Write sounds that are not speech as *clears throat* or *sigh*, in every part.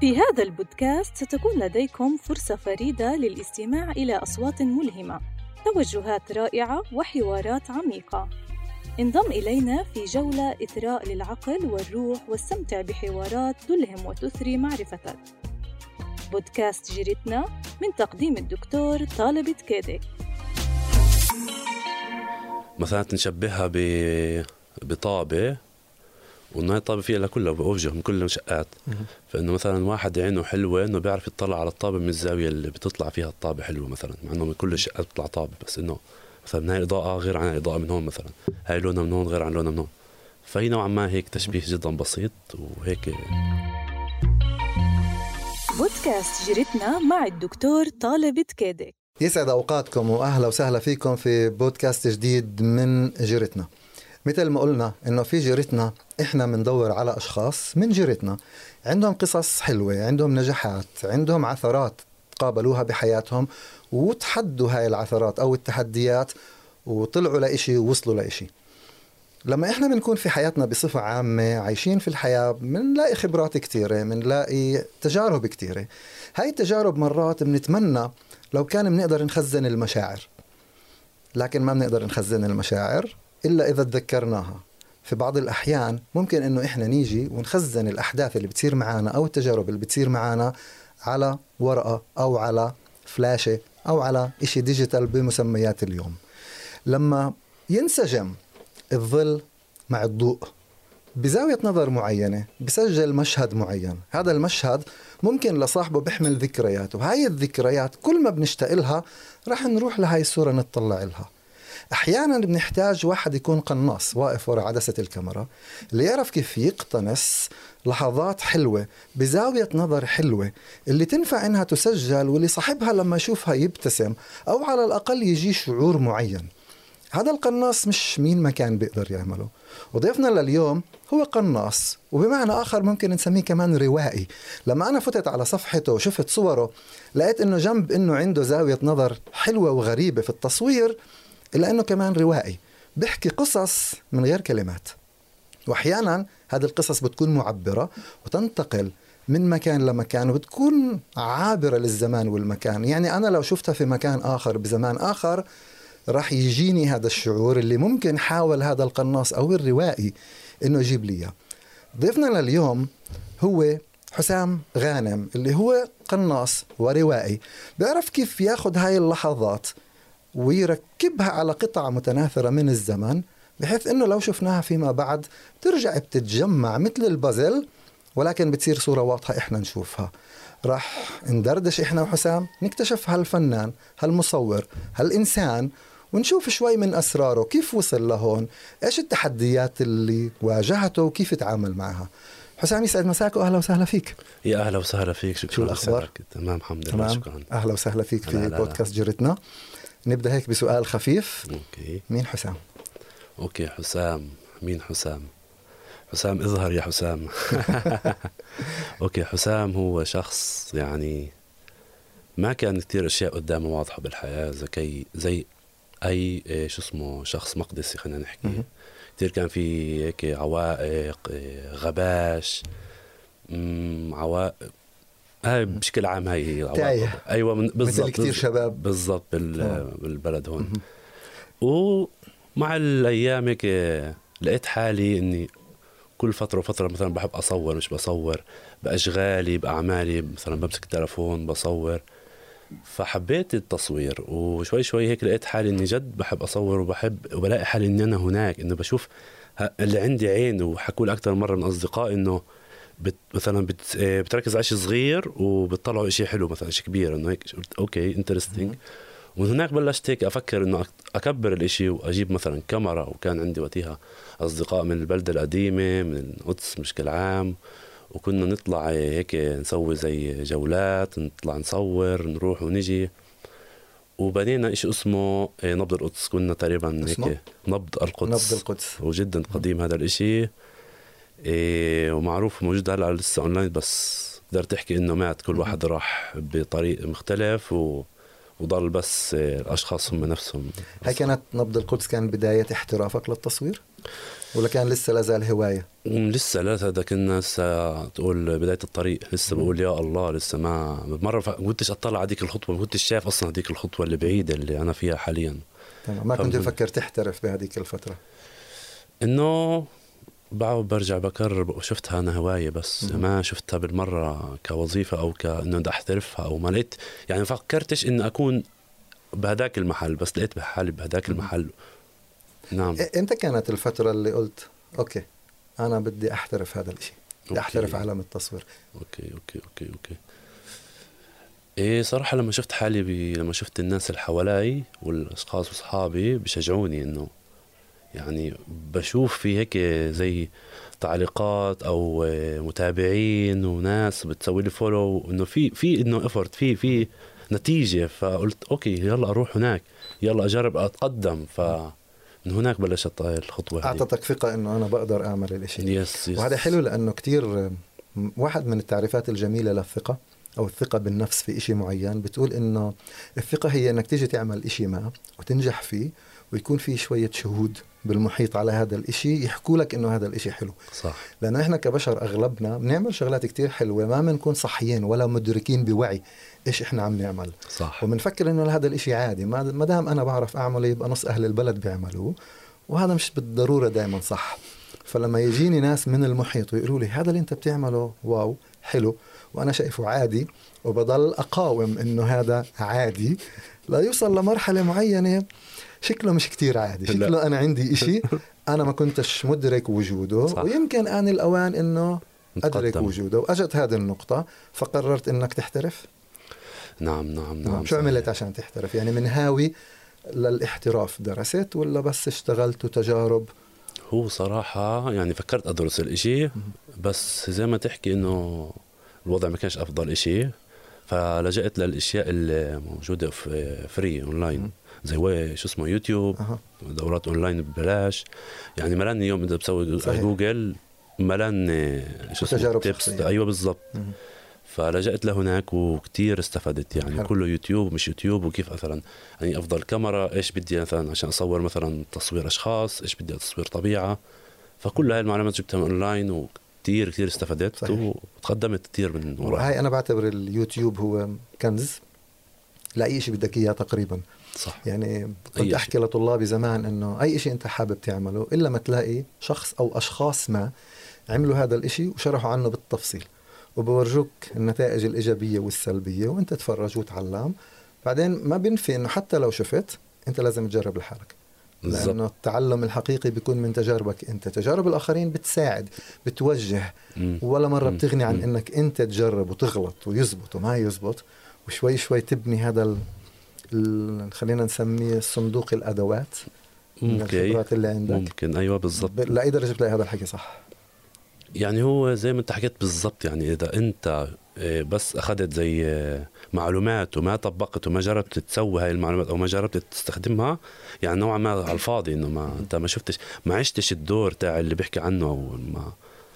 في هذا البودكاست ستكون لديكم فرصة فريدة للاستماع إلى أصوات ملهمة، توجهات رائعة وحوارات عميقة. انضم إلينا في جولة إثراء للعقل والروح واستمتع بحوارات تلهم وتثري معرفتك. بودكاست جيرتنا من تقديم الدكتور طالب كيدك. مثلا نشبهها بطابة وانه الطابه فيها لكلها بوجه من كل المشقات فإنه مثلا واحد عينه حلوة إنه بيعرف يطلع على الطابة من الزاوية اللي بتطلع فيها الطابة حلوة مثلا مع إنه من كل الشقات بتطلع طابة بس إنه مثلا هاي الاضاءه غير عن الاضاءه من هون مثلا. هاي لونها من هون غير عن لونها من هون. فهي نوعا ما هيك تشبيه جدا بسيط وهيك بودكاست جريتنا مع الدكتور طالب تكادك. يسعد أوقاتكم واهلا وسهلا فيكم في بودكاست جديد من جريتنا. مثل ما قلنا إنه في جيرتنا إحنا بندور على أشخاص من جيرتنا. عندهم قصص حلوة عندهم نجاحات عندهم عثرات قابلوها بحياتهم وتحدوا هاي العثرات أو التحديات وطلعوا لإشي ووصلوا لإشي. لما إحنا بنكون في حياتنا بصفة عامة عايشين في الحياة بنلاقي خبرات كتيرة بنلاقي تجارب كتيرة. هاي التجارب مرات بنتمنى لو كان بنقدر نخزن المشاعر. لكن ما بنقدر نخزن المشاعر إلا إذا تذكرناها. في بعض الأحيان ممكن إنه إحنا نيجي ونخزن الأحداث اللي بتصير معنا أو التجارب اللي بتصير معنا على ورقة أو على فلاشة أو على إشي ديجيتال بمسميات اليوم. لما ينسجم الظل مع الضوء بزاوية نظر معينة بسجل مشهد معين. هذا المشهد ممكن لصاحبه بيحمل ذكريات وهاي الذكريات كل ما بنشتاق لها رح نروح لهاي الصورة نطلع لها. أحيانا بنحتاج واحد يكون قناص واقف وراء عدسة الكاميرا اللي يعرف كيف يقتنص لحظات حلوة بزاوية نظر حلوة اللي تنفع إنها تسجل واللي صاحبها لما يشوفها يبتسم أو على الأقل يجي شعور معين. هذا القناص مش مين ما كان بيقدر يعمله. وضيفنا لليوم هو قناص وبمعنى آخر ممكن نسميه كمان روائي. لما أنا فتت على صفحته وشفت صوره لقيت أنه جنب أنه عنده زاوية نظر حلوة وغريبة في التصوير إلا أنه كمان روائي. بيحكي قصص من غير كلمات. وأحيانا هذه القصص بتكون معبرة وتنتقل من مكان لمكان وبتكون عابرة للزمان والمكان. يعني أنا لو شفتها في مكان آخر بزمان آخر راح يجيني هذا الشعور اللي ممكن حاول هذا القناص أو الروائي إنه يجيب لي ضيفنا لليوم هو حسام غانم اللي هو قناص وروائي. بيعرف كيف ياخذ هاي اللحظات ويركبها على قطع متناثرة من الزمن بحيث إنه لو شفناها فيما بعد ترجع بتتجمع مثل البازل ولكن بتصير صورة واضحة إحنا نشوفها. راح ندردش إحنا وحسام نكتشف هالفنان هالمصور هالإنسان ونشوف شوي من أسراره كيف وصل لهون إيش التحديات اللي واجهته وكيف تعامل معها. حسام يسعد مساك وأهلا وسهلا فيك. يا أهلا وسهلا فيك شكرا شو الأخبار؟ تمام الحمد لله شكرا. أهلا وسهلا فيك في بودكاست جرتنا. نبدأ هيك بسؤال خفيف. okay. مين حسام؟ okay حسام. مين حسام؟ حسام اظهر يا حسام. *laughs* okay حسام هو شخص يعني ما كان كثير أشياء قدامه واضحة بالحياة زي زي أي إيه، شو اسمه شخص مقدسي خلينا نحكي. كثير كان في هيك عوائق إيه، غباش عوائق هاي بشكل عام هاي هي تايه. أيوه بالضبط مثل كثير شباب. بالضبط بالبلد هون. ومع الأيام هيك لقيت حالي إني كل فترة وفترة مثلا بحب أصور مش بصور بأشغالي بأعمالي مثلا بمسك التلفون بصور. فحبيت التصوير وشوي شوي هيك لقيت حالي إني جد بحب أصور وبحب وبلاقي حالي إني أنا هناك إنه بشوف اللي عندي عين وحكوا لي أكثر مرة من اصدقائي إنه بت مثلا بت بتركز على شيء صغير وبتطلعوا شيء حلو مثلا شيء كبير إنه هيك. okay interesting ومن هناك بلشت هيك أفكر إنه أكبر الإشي وأجيب مثلا كاميرا وكان عندي وقتها أصدقاء من البلدة القديمة من القدس بشكل عام. وكنا نطلع هيك نسوي زي جولات نطلع نصور نروح ونجي. وبنينا شيء اسمه نبض القدس. كنا تقريبا هيك نبض القدس. نبض القدس. وجدا قديم هذا الإشي. إيه ومعروف موجود هلأ لسه اونلاين بس تقدر تحكي إنه مات كل واحد راح بطريق مختلف و وضل بس الاشخاص هم نفسهم هاي كانت نبض القدس كان بداية احترافك للتصوير؟ ولا كان لسه لازال هواية؟ مم، لسه لا هذا كنا لسه تقول بداية الطريق لسه بقول يا الله لسه ما مرة ما كنتش أطلع على هذيك الخطوة ما كنتش شايف أصلا هذيك الخطوة اللي بعيدة اللي أنا فيها حاليا. تمام ما كنت. تفكر تحترف بهذيك الفترة؟ إنه بعود برجع بكرر شفتها أنا هواية بس. ما شفتها بالمرة كوظيفة أو كانه بدي أحترفها أو ما لقيت يعني فكرتش إني أكون بهداك المحل بس لقيت حالي بهداك. المحل نعم إيه، إمتى كانت الفترة اللي قلت okay أنا بدي أحترف هذا الشيء بدي. أحترف عالم التصوير okay okay okay okay إيه صراحة لما شفت حالي ب... لما شفت الناس اللي حوالي والأشخاص وأصحابي بشجعوني إنه يعني بشوف في هيك زي تعليقات أو آه، متابعين وناس بتسوي لي follow إنه في في إنه effort في في نتيجة. فقلت okay يلا أروح هناك يلا أجرب أتقدم. ف من هناك بلشت الخطوة هذه. أعطتك ثقة إنه أنا بقدر أعمل الشيء yes yes وهذا حلو لأنه كتير واحد من التعريفات الجميلة للثقة أو الثقة بالنفس في إشي معين بتقول إنه الثقة هي إنك تيجي تعمل إشي ما وتنجح فيه ويكون في شوية شهود بالمحيط على هذا الإشي يحكوا لك إنه هذا الإشي حلو. صح. لأنه إحنا كبشر أغلبنا بنعمل شغلات كتير حلوة ما بنكون صحيين ولا مدركين بوعي إيش إحنا عم نعمل. صح. وبنفكر إنه هذا الإشي عادي ما دام أنا بعرف أعمله يبقى نص أهل البلد بيعملوه وهذا مش بالضرورة دائما صح. فلما يجيني ناس من المحيط ويقولوا لي هذا اللي أنت بتعمله واو حلو. وأنا شايفه عادي وبضل أقاوم إنه هذا عادي. لا يوصل لمرحلة معينة شكله مش كتير عادي. لا. شكله أنا عندي إشي. *laughs* أنا ما كنتش مدرك وجوده. صح. ويمكن آن الأوان إنه أدرك نتقدم. وجوده. وأجت هذه النقطة. فقررت إنك تحترف؟ نعم نعم نعم. شو صحيح. عملت عشان تحترف؟ يعني من هاوي للاحتراف درست ولا بس اشتغلت وتجارب هو صراحة يعني فكرت أدرس الإشي بس زي ما تحكي إنه الوضع ما كانش أفضل إشي فلجأت للأشياء اللي موجودة في free online زي شو اسمه يوتيوب أها. دورات أونلاين ببلاش يعني ملان يوم إذا بسوي صحيح. جوجل ملان شو اسمه وتجارب tips. أيوة بالضبط. فلجأت لهناك وكتير استفدت يعني حلو. كله يوتيوب مش يوتيوب وكيف مثلا يعني أفضل كاميرا إيش بدي مثلا عشان أصور مثلا تصوير أشخاص إيش بدي تصوير طبيعة فكل هاي المعلومات جبتها من أونلاين وكتير كتير استفدت صحيح. وتقدمت كتير من وراها وهي أنا بعتبر اليوتيوب هو كنز لأي شيء بدك إياه تقريبا صح يعني كنت شيء. أحكي لطلابي زمان إنه أي شيء أنت حابب تعمله إلا ما تلاقي شخص أو أشخاص ما عملوا هذا الإشي وشرحوا عنه بالتفصيل وبورجوك النتائج الإيجابية والسلبية وأنت تفرج وتعلم بعدين ما بنفي إنه حتى لو شفت أنت لازم تجرب لحالك لأنه التعلم الحقيقي بيكون من تجاربك أنت تجارب الآخرين بتساعد بتوجه. ولا مرة. بتغني عن مم. إنك أنت تجرب وتغلط ويزبط وما يزبط وشوي شوي تبني هذا. خلينا نسميه صندوق الأدوات ممكن الخبرات اللي عندك. ممكن. أيوه بالضبط. لاي درجة بتلاقي هذا الحكي صح. يعني هو زي ما أنت حكيت بالضبط يعني إذا أنت آه، بس أخذت زي آه، معلومات وما طبقت وما جربت تسوي هاي المعلومات أو ما جربت تستخدمها يعني نوعا ما على الفاضي إنه ما أنت ما شفتش ما عشتش الدور تاع اللي بيحكي عنه أو ما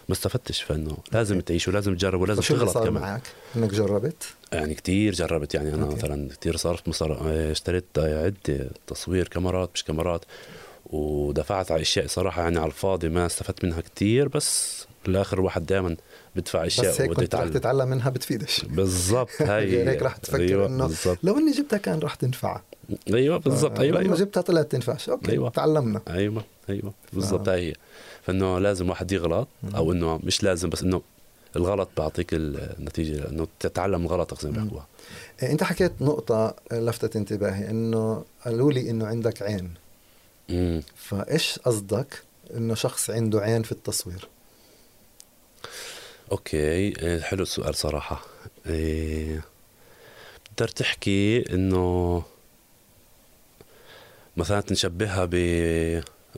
ما استفدتش فانه لازم تعيش ولازم تجرب ولازم تغلط صار كمان. معك؟ إنك جربت؟ يعني كتير جربت. يعني أنا. مثلا كتير صرفت مصر اشتريت عدة تصوير كاميرات مش كاميرات ودفعت على أشياء صراحة يعني على الفاضي ما استفدت منها كتير بس بالاخر الواحد دائما بدفع أشياء بس هيك كنت رح تتعلم منها بتفيدش بالضبط هاي *laughs* يعني هيك رح تفكر أيوه إنه بالضبط. لو إني جبتها كان رح تنفع. أيوه بالضبط. أيوه لما أيوه. جبتها طلعت تنفعش. أوكي أيوة. تعلمنا. أيوه أيوه بالضبط آه. هاي هي. فانه لازم واحد يغلط أو إنه مش لازم بس إنه الغلط بيعطيك النتيجة إنه تتعلم غلطك زي ما مم. بيحكوها إيه، أنت حكيت نقطة لفتت انتباهي إنه قالوا لي إنه عندك عين. امم فإيش قصدك إنه شخص عنده عين في التصوير؟ أوكي إيه، حلو السؤال صراحة. إيه، بتقدر تحكي إنه مثلا نشبهها ب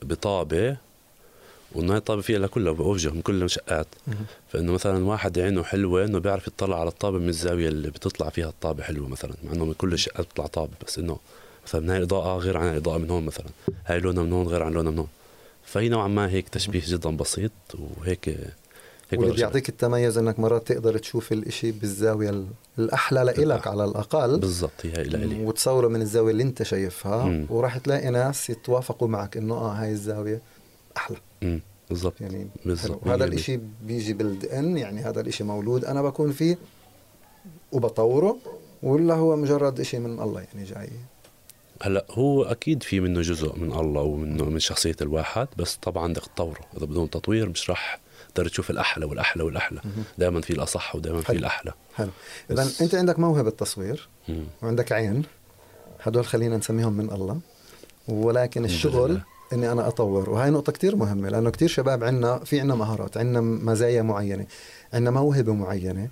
بطابة وانه هاي الطابة فيها كلها بوجه من كل المشقات فإنه مثلا واحد عينه حلوة إنه بيعرف يطلع على الطابة من الزاوية اللي بتطلع فيها الطابة حلوة مثلا مع إنه من كل الشقات بتطلع طابة بس إنه مثلا هاي اضاءه غير عن الاضاءه من هون مثلا هاي لونها من هون غير عن لونها من هون. فهي نوعا ما هيك تشبيه جدا بسيط وهيك هيك واللي بيعطيك التميز إنك مرات تقدر تشوف الإشي بالزاوية ال- الأحلى لإلك على الأقل. بالضبط هي لإلي وتصوره من الزاوية اللي أنت شايفها. وراح تلاقي ناس يتوافقوا معك إنه آه هاي الزاوية أحلى. امم بالضبط. يعني بالضبط. هذا الإشي بيجي بلد ان يعني هذا الإشي مولود. أنا بكون فيه وبطوره ولا هو مجرد إشي من الله يعني جاي؟ هلأ هو أكيد في منه جزء من الله ومنه من شخصية الواحد بس طبعا بدك تطوره. إذا بدون تطوير مش راح تقدر تشوف الأحلى والأحلى والأحلى. دائما في الأصح ودائما في. الأحلى. حلو. اذا بس- أنت عندك موهبة تصوير مم. وعندك عين. هدول خلينا نسميهم من الله. ولكن الشغل. إني أنا أطور. وهي نقطة كتير مهمة لأنه كتير شباب عندنا في عندنا مهارات عندنا مزايا معينة عندنا موهبة معينة.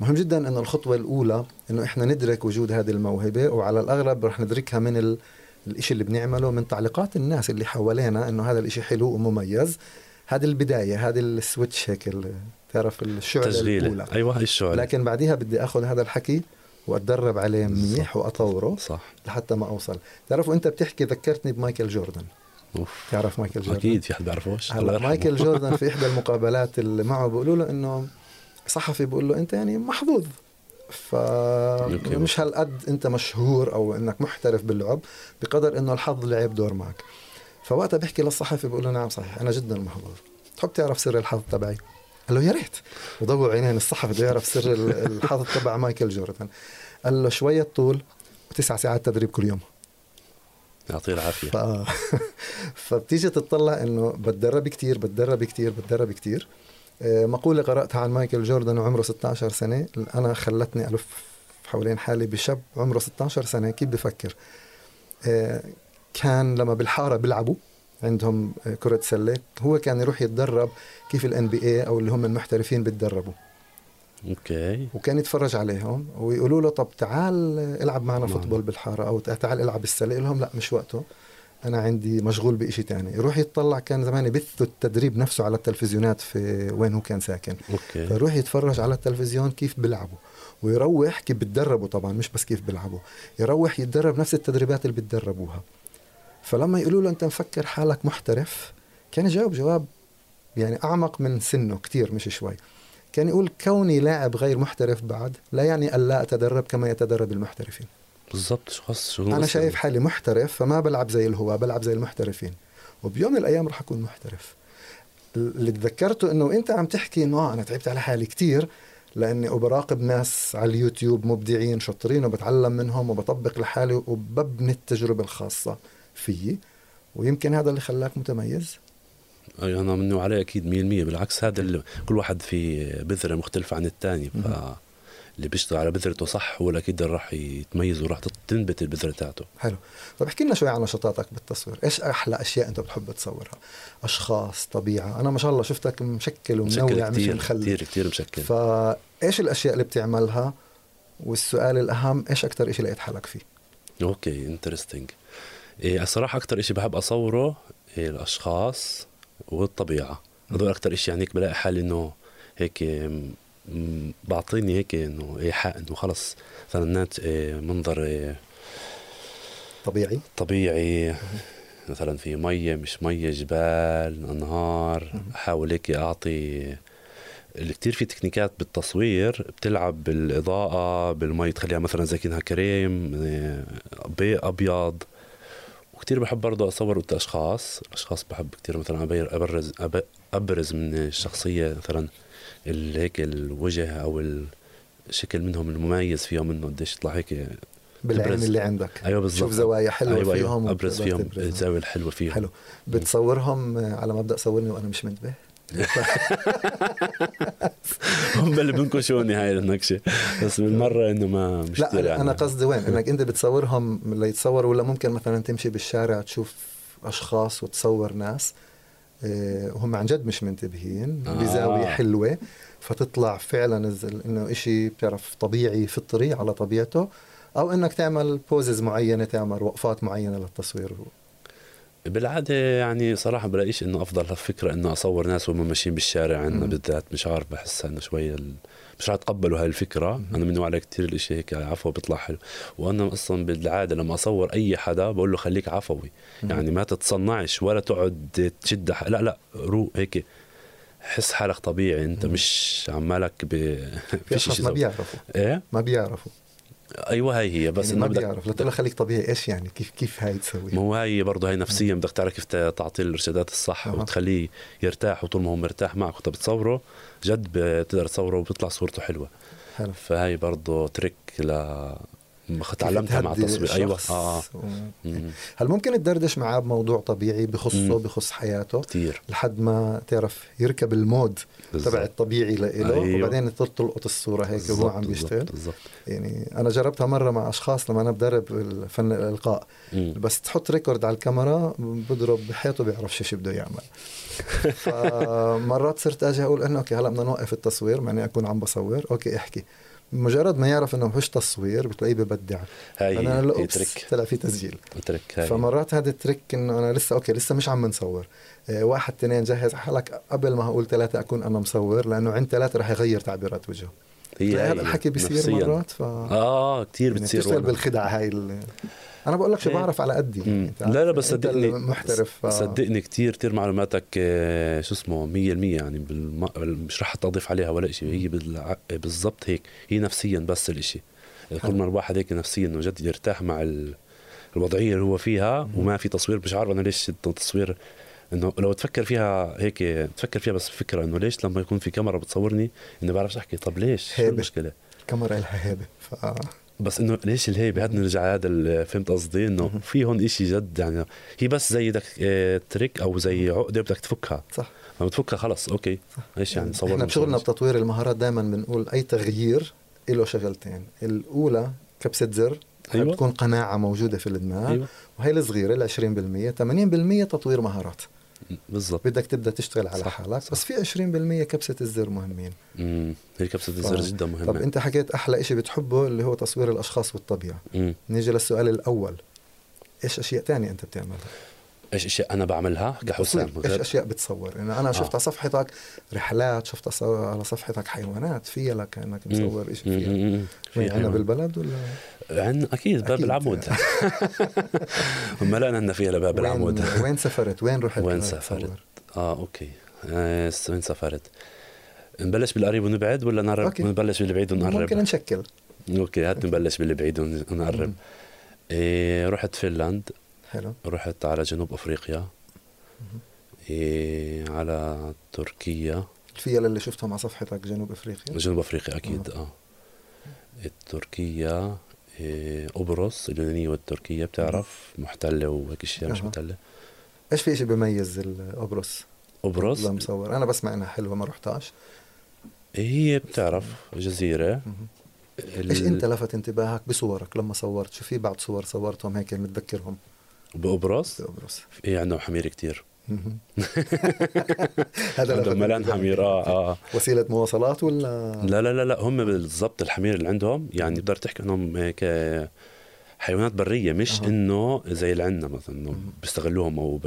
مهم جدا إنه الخطوة الأولى إنه إحنا ندرك وجود هذه الموهبة وعلى الأغلب رح ندركها من ال... الإشي اللي بنعمله من تعليقات الناس اللي حوالينا إنه هذا الإشي حلو ومميز. هذه البداية هذه السويتش هيك تعرف الشعلة تشغيله الأولى. أيوه هي الشغل لكن بعديها بدي آخذ هذا الحكي وأتدرب عليه منيح وأطوره صح. لحتى ما أوصل. تعرفوا انت بتحكي ذكرتني بمايكل جوردن. أوف. تعرف مايكل جوردن؟ أكيد في حد بيعرفوش؟ هلا. مايكل جوردن في إحدى المقابلات اللي معه بيقولوا له إنه صحفي بيقول له أنت يعني محظوظ. okay. فمش هالقد أنت مشهور أو إنك محترف باللعب بقدر إنه الحظ لعب دور معك. فوقتها بيحكي للصحفي بيقول له نعم صحيح أنا جدا محظوظ. تحب تعرف سر الحظ تبعي؟ قال له يا ريت. وضوع عينين الصحفي بده يعرف سر ال- الحظ تبع مايكل جوردن. قال له شوية طول وتسع ساعات تدريب كل يوم. يعطيه العافية. ف... *laughs* فبتيجي تطلع إنه بتدرب كتير بتدرب كتير بتدرب كتير. آه، مقولة قرأتها عن مايكل جوردن وعمره 16 سنة. أنا خلتني ألف حوالين حالي بشاب عمره 16 سنة. كيف بفكر آه، كان لما بالحارة بيلعبوا عندهم آه، كرة سلة هو كان يروح يتدرب كيف ال NBA أو اللي هم المحترفين بيتدربوا. okay. وكان يتفرج عليهم ويقولوا له طب تعال العب معنا معنا. football بالحارة أو تعال العب السلة. يقول لهم لا مش وقته. أنا عندي مشغول بإشي تاني. يروح يتطلع كان زمان يبثوا التدريب نفسه على التلفزيونات في وين هو كان ساكن. okay. فيروح يتفرج على التلفزيون كيف بيلعبوا. ويروح كيف بتدربوا طبعا مش بس كيف بيلعبوا. يروح يتدرب نفس التدريبات اللي بتدربوها. فلما يقولوا له أنت مفكر حالك محترف كان يجاوب جواب يعني أعمق من سنه كتير مش شوي. كان يقول كوني لاعب غير محترف بعد لا يعني الا أتدرب كما يتدرب المحترفين. بالضبط شو خص نقص شايف حالي محترف فما بلعب زي الهواة بلعب زي المحترفين. وبيوم من الأيام رح أكون محترف. اللي تذكرته إنه أنت عم تحكي إنه آه أنا تعبت على حالي كتير لأني وبراقب ناس على اليوتيوب مبدعين شاطرين وبتعلم منهم وبطبق لحالي وببني التجربة الخاصة فيي. ويمكن هذا اللي خلاك متميز؟ أنا منه عليه أكيد 100% بالعكس هذا اللي كل واحد في بذره مختلفة عن الثاني ف اللي بيشتغل على بذرته صح هو أكيد راح يتميز وراح تنبت البذرة تاعته. حلو. طب احكي لنا شوي عن نشاطاتك بالتصوير. إيش أحلى أشياء أنت بتحب تصورها؟ أشخاص طبيعة. أنا ما شاء الله شفتك مشكل ومنوع مش مخلي كثير كثير مشكل. فايش الأشياء اللي بتعملها؟ والسؤال الأهم إيش أكثر شيء لقيت حالك فيه؟ okay interesting إيه الصراحة أكثر شيء بحب أصوره إيه الأشخاص. والطبيعة. هذول أكثر شيء يعني هيك بلاقي حالي إنه هيك بعطيني هيك إنه ايحاء إنه خلص. مثلا نات إيه منظر إيه طبيعي. طبيعي. مثلا في مية مش مية جبال أنهار. أحاول هيك أعطي كتير في تكنيكات بالتصوير بتلعب بالإضاءة بالمي تخليها مثلا زي كأنها كريم إيه، بي- أبيض. وكتير بحب برضه أصور قدام أشخاص الأشخاص بحب كتير مثلا أب- أبرز من الشخصية مثلا ال- هيك الوجه أو الشكل منهم المميز فيهم إنه قديش يطلع هيك بالعين تبرز. اللي عندك أيوه بالضبط شوف زوايا حلوة أيوة فيهم أيوة. ابرز فيهم. الزاوية الحلوة فيهم حلو بتصورهم على مبدا صورني وأنا مش منتبه هم اللي بنكشوني هاي النكشة. بس بالمرة إنه ما مش لا يعني. أنا قصدي وين؟ إنك أنت بتصورهم ليتصوروا ولا ممكن مثلا تمشي بالشارع تشوف أشخاص وتصور ناس آه، وهم عن جد مش منتبهين آه. بزاوية حلوة. فتطلع فعلا إنه إشي بتعرف طبيعي فطري على طبيعته أو إنك تعمل بوزز معينة تعمل وقفات معينة للتصوير. بالعادة يعني صراحة بلاقيش إنه أفضل فكره إنه أصور ناس وهم ماشيين بالشارع عندنا. بالذات مش عارف بحس إنه شوي ال... مش رح يتقبلوا هاي الفكرة. أنا من على كثير الإشي هيك عفو بيطلع حلو. وأنا أصلا بالعادة لما أصور أي حدا بقول له خليك عفوي. يعني ما تتصنعش ولا تقعد تشد ح- لا لا روق هيك. حس حالك طبيعي أنت. مش عمالك ب *laughs* في فيش ما بيعرفوا. إيه؟ ما بيعرفوا. أيوه هاي هي. بس يعني ما بدك اعرف لا خليك طبيعي إيش يعني؟ كيف كيف هاي تسوي؟ ما هو هاي برضه هاي نفسيا. بدك تعرف كيف تعطيه الإرشادات الصح أها. وتخليه يرتاح وطول ما هو مرتاح معك. وأنت بتصوره جد بتقدر تصوره وبيطلع صورته حلوة. حلو. فهاي برضه trick ل تعلمتها مع التصوير أيوه. مم. هل ممكن تدردش معاه بموضوع طبيعي بخصه مم. بخص حياته كثير لحد ما تعرف يركب ال mood تبع الطبيعي لإله أيوه. وبعدين تلقط الصورة هيك وهو عم بيشتغل يعني أنا جربتها مرة مع أشخاص لما أنا بدرب فن الإلقاء. مم. بس تحط record على الكاميرا بضرب بحياته بيعرفش شو بده يعمل. *laughs* فمرات صرت أجي أقول إنه okay هلأ بدنا نوقف التصوير مع إني أكون عم بصور. okay احكي. مجرد ما يعرف إنه مش تصوير بتلاقيه ببدع. هاي أنا لا طلع في تسجيل. trick هاي. فمرات هذا ال trick إنه أنا لسه okay لسه مش عم نصور آه، واحد اثنين جهز حالك قبل ما أقول ثلاثة أكون أنا مصور لأنه عند ثلاثة رح يغير تعبيرات وجهه. هي هذا الحكي بيصير. مرات ف آه كثير يعني بتصير بتشتغل والله. بالخدعة هاي ال... أنا بقول لك شو إيه. بعرف على قدي. أنت لا لا بس صدقني محترف ف... صدقني كثير كثير معلوماتك آه، شو اسمه 100% يعني بالم... مش رح تضيف عليها ولا شيء هي. بالضبط هيك هي نفسيا بس الإشي كل. ما الواحد هيك نفسيا انه جد يرتاح مع ال... الوضعية اللي هو فيها وما في تصوير مش عارف أنا ليش التصوير إنه لو تفكر فيها هيك تفكر فيها بس فكره إنه ليش لما يكون في كاميرا بتصورني اني بعرفش أحكي طب ليش شو هيبة. المشكلة الكاميرا لها هيبة ف... بس إنه ليش الهيبه هذا نرجع هذا فهمت قصدي؟ إنه في هون إشي جد يعني هي بس زي بدك آه، trick أو زي عقدة بدك تفكها. صح. لما تفكها خلص okay. إيش يعني صورنا إحنا بشغلنا. بتطوير المهارات دائما بنقول أي تغيير له شغلتين. الأولى كبسة زر أيوة. أيوة. بتكون قناعة موجودة في الدماغ. أيوة. وهي الصغيرة ال 20% 80% تطوير مهارات. بالضبط. بدك تبدأ تشتغل على صح، حالك. صح. بس في 20% كبسة الزر مهمين. امم هي كبسة الزر جدا طب مهمه أنت حكيت أحلى شيء بتحبه اللي هو تصوير الأشخاص والطبيعة. امم نيجي للسؤال الأول. إيش أشياء تانية أنت بتعملها؟ إيش أشياء أنا بعملها كحسام. إيش أشياء بتصور يعني أنا شفت آه. على صفحتك رحلات شفت على صفحتك حيوانات فيها لك كانك مصور شيء فيها وين عندنا عندنا بالبلد ولا عن أكيد باب أكيد. العمود *laughs* *laughs* ملأنا عنا فيها لباب العمود *laughs* وين, سافرت وين رحت وين؟ سافرت؟ آه أوكي آه وين سافرت؟ نبلش بالقريب ونبعد ولا نقرب. ونبلش بالبعيد ونقرب؟ ممكن نشكل أوكي هات نبلش باللي بعيد ون- ونقرب. إيه رحت فنلند حلو. رحت على جنوب أفريقيا. إيه على تركيا. الفيل اللي شفتهم على صفحتك جنوب أفريقيا؟ جنوب أفريقيا أكيد آه. تركيا إيه قبرص اليونانيه والتركية بتعرف محتلة وهيك اشياء مش. محتلة. إيش في شيء بيميز قبرص قبرص مصور. أنا بسمع إنها حلوة ما رحتهاش. هي بتعرف جزيره إيش أنت لفت انتباهك بصورك لما صورت؟ شو في بعض صور صورتهم هيك متذكرهم؟ بقبرص بقبرص في عندهم حمير كتير مهم. *laughs* هذا ملان. حمير آه آه وسيلة مواصلات ولا لا لا لا لا هم بالضبط الحمير اللي عندهم يعني بتقدر تحكي انهم هيك حيوانات برية مش أها. إنه زي اللي عندنا مثلا إنه. بيستغلوهم أو.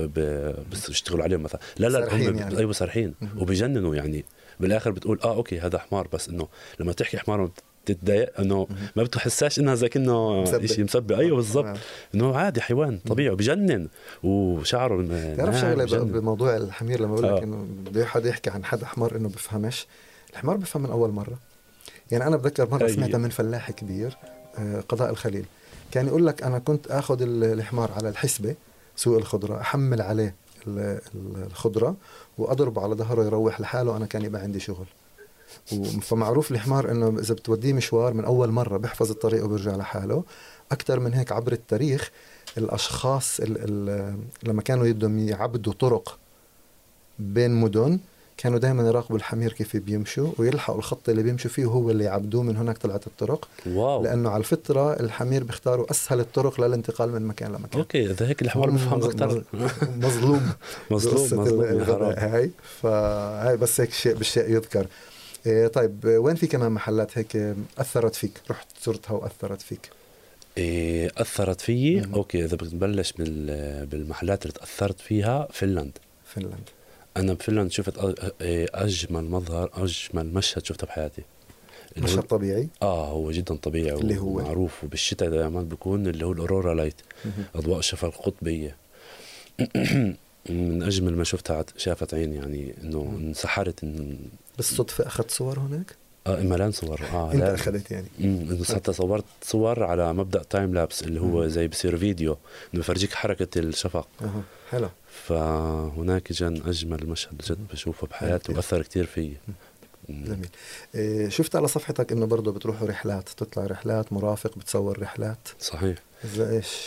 بيشتغلوا عليهم مثلا لا لا هم يعني. أيوه سارحين مهم. وبيجننوا يعني بالآخر بتقول آه أوكي هذا حمار بس إنه لما تحكي حمار بتتضايق إنه. ما بتحساش إنها زي مسبة. شيء مسبة أيوه بالضبط آه. إنه عادي حيوان طبيعي وبيجنن وشعره تعرف ناعم، شغلة بجنن. بموضوع الحمير لما بقول لك آه. إنه بده حدا يحكي عن حدا حمار إنه بفهمش الحمار بفهم من أول مرة يعني أنا بتذكر مرة أي. سمعتها من فلاح كبير آه، قضاء الخليل كان يقول لك أنا كنت آخذ ال- الحمار على الحسبة سوق الخضرة أحمل عليه ال- ال- الخضرة وأضربه على ظهره يروح لحاله أنا كان يبقى عندي شغل فمعروف الحمار إنه إذا بتوديه مشوار من أول مرة بيحفظ الطريق وبيرجع لحاله. أكثر من هيك عبر التاريخ الأشخاص ال ال لما كانوا بدهم يعبدوا طرق بين مدن كانوا دائما يراقبوا الحمير كيف بيمشوا ويلحقوا الخط اللي بيمشوا فيه وهو اللي يعبدوه من هناك طلعت الطرق. wow. لأنه على الفطرة الحمير بيختاروا أسهل الطرق للانتقال من مكان لمكان. okay إذا هيك الحمار بفهم أكثر مظلوم. مظلوم مظلوم. هاي. فهاي بس هيك شيء بالشيء يذكر. إيه طيب وين في كمان محلات هيك أثرت فيك؟ رحت زرتها وأثرت فيك. إيه أثرت فيي؟ مم. okay إذا بنبلش بال- بالمحلات اللي تأثرت فيها فنلند فنلند أنا بفنلند شفت إيه أجمل مظهر أجمل مشهد شفته بحياتي. مشهد طبيعي؟ آه هو جدا طبيعي اللي هو؟ ومعروف وبالشتاء دائما بيكون اللي هو ال aurora light. أضواء الشفق القطبية. *clears throat* من أجمل ما شفتها شافت عيني يعني إنه انسحرت إن بالصدفة أخذت صور هناك؟ آه ملان صور. آه أنت. أخذت يعني. امم بس حتى صورت صور على مبدأ time lapse اللي هو زي بصير فيديو انه بفرجيك حركة الشفق. أها حلو. فهناك جن أجمل مشهد جد بشوفه بحياتي كتير. وأثر كثير فيي. جميل. إيه شفت على صفحتك إنه برضه بتروحوا رحلات تطلع رحلات مرافق بتصور رحلات. صحيح. زي إيش؟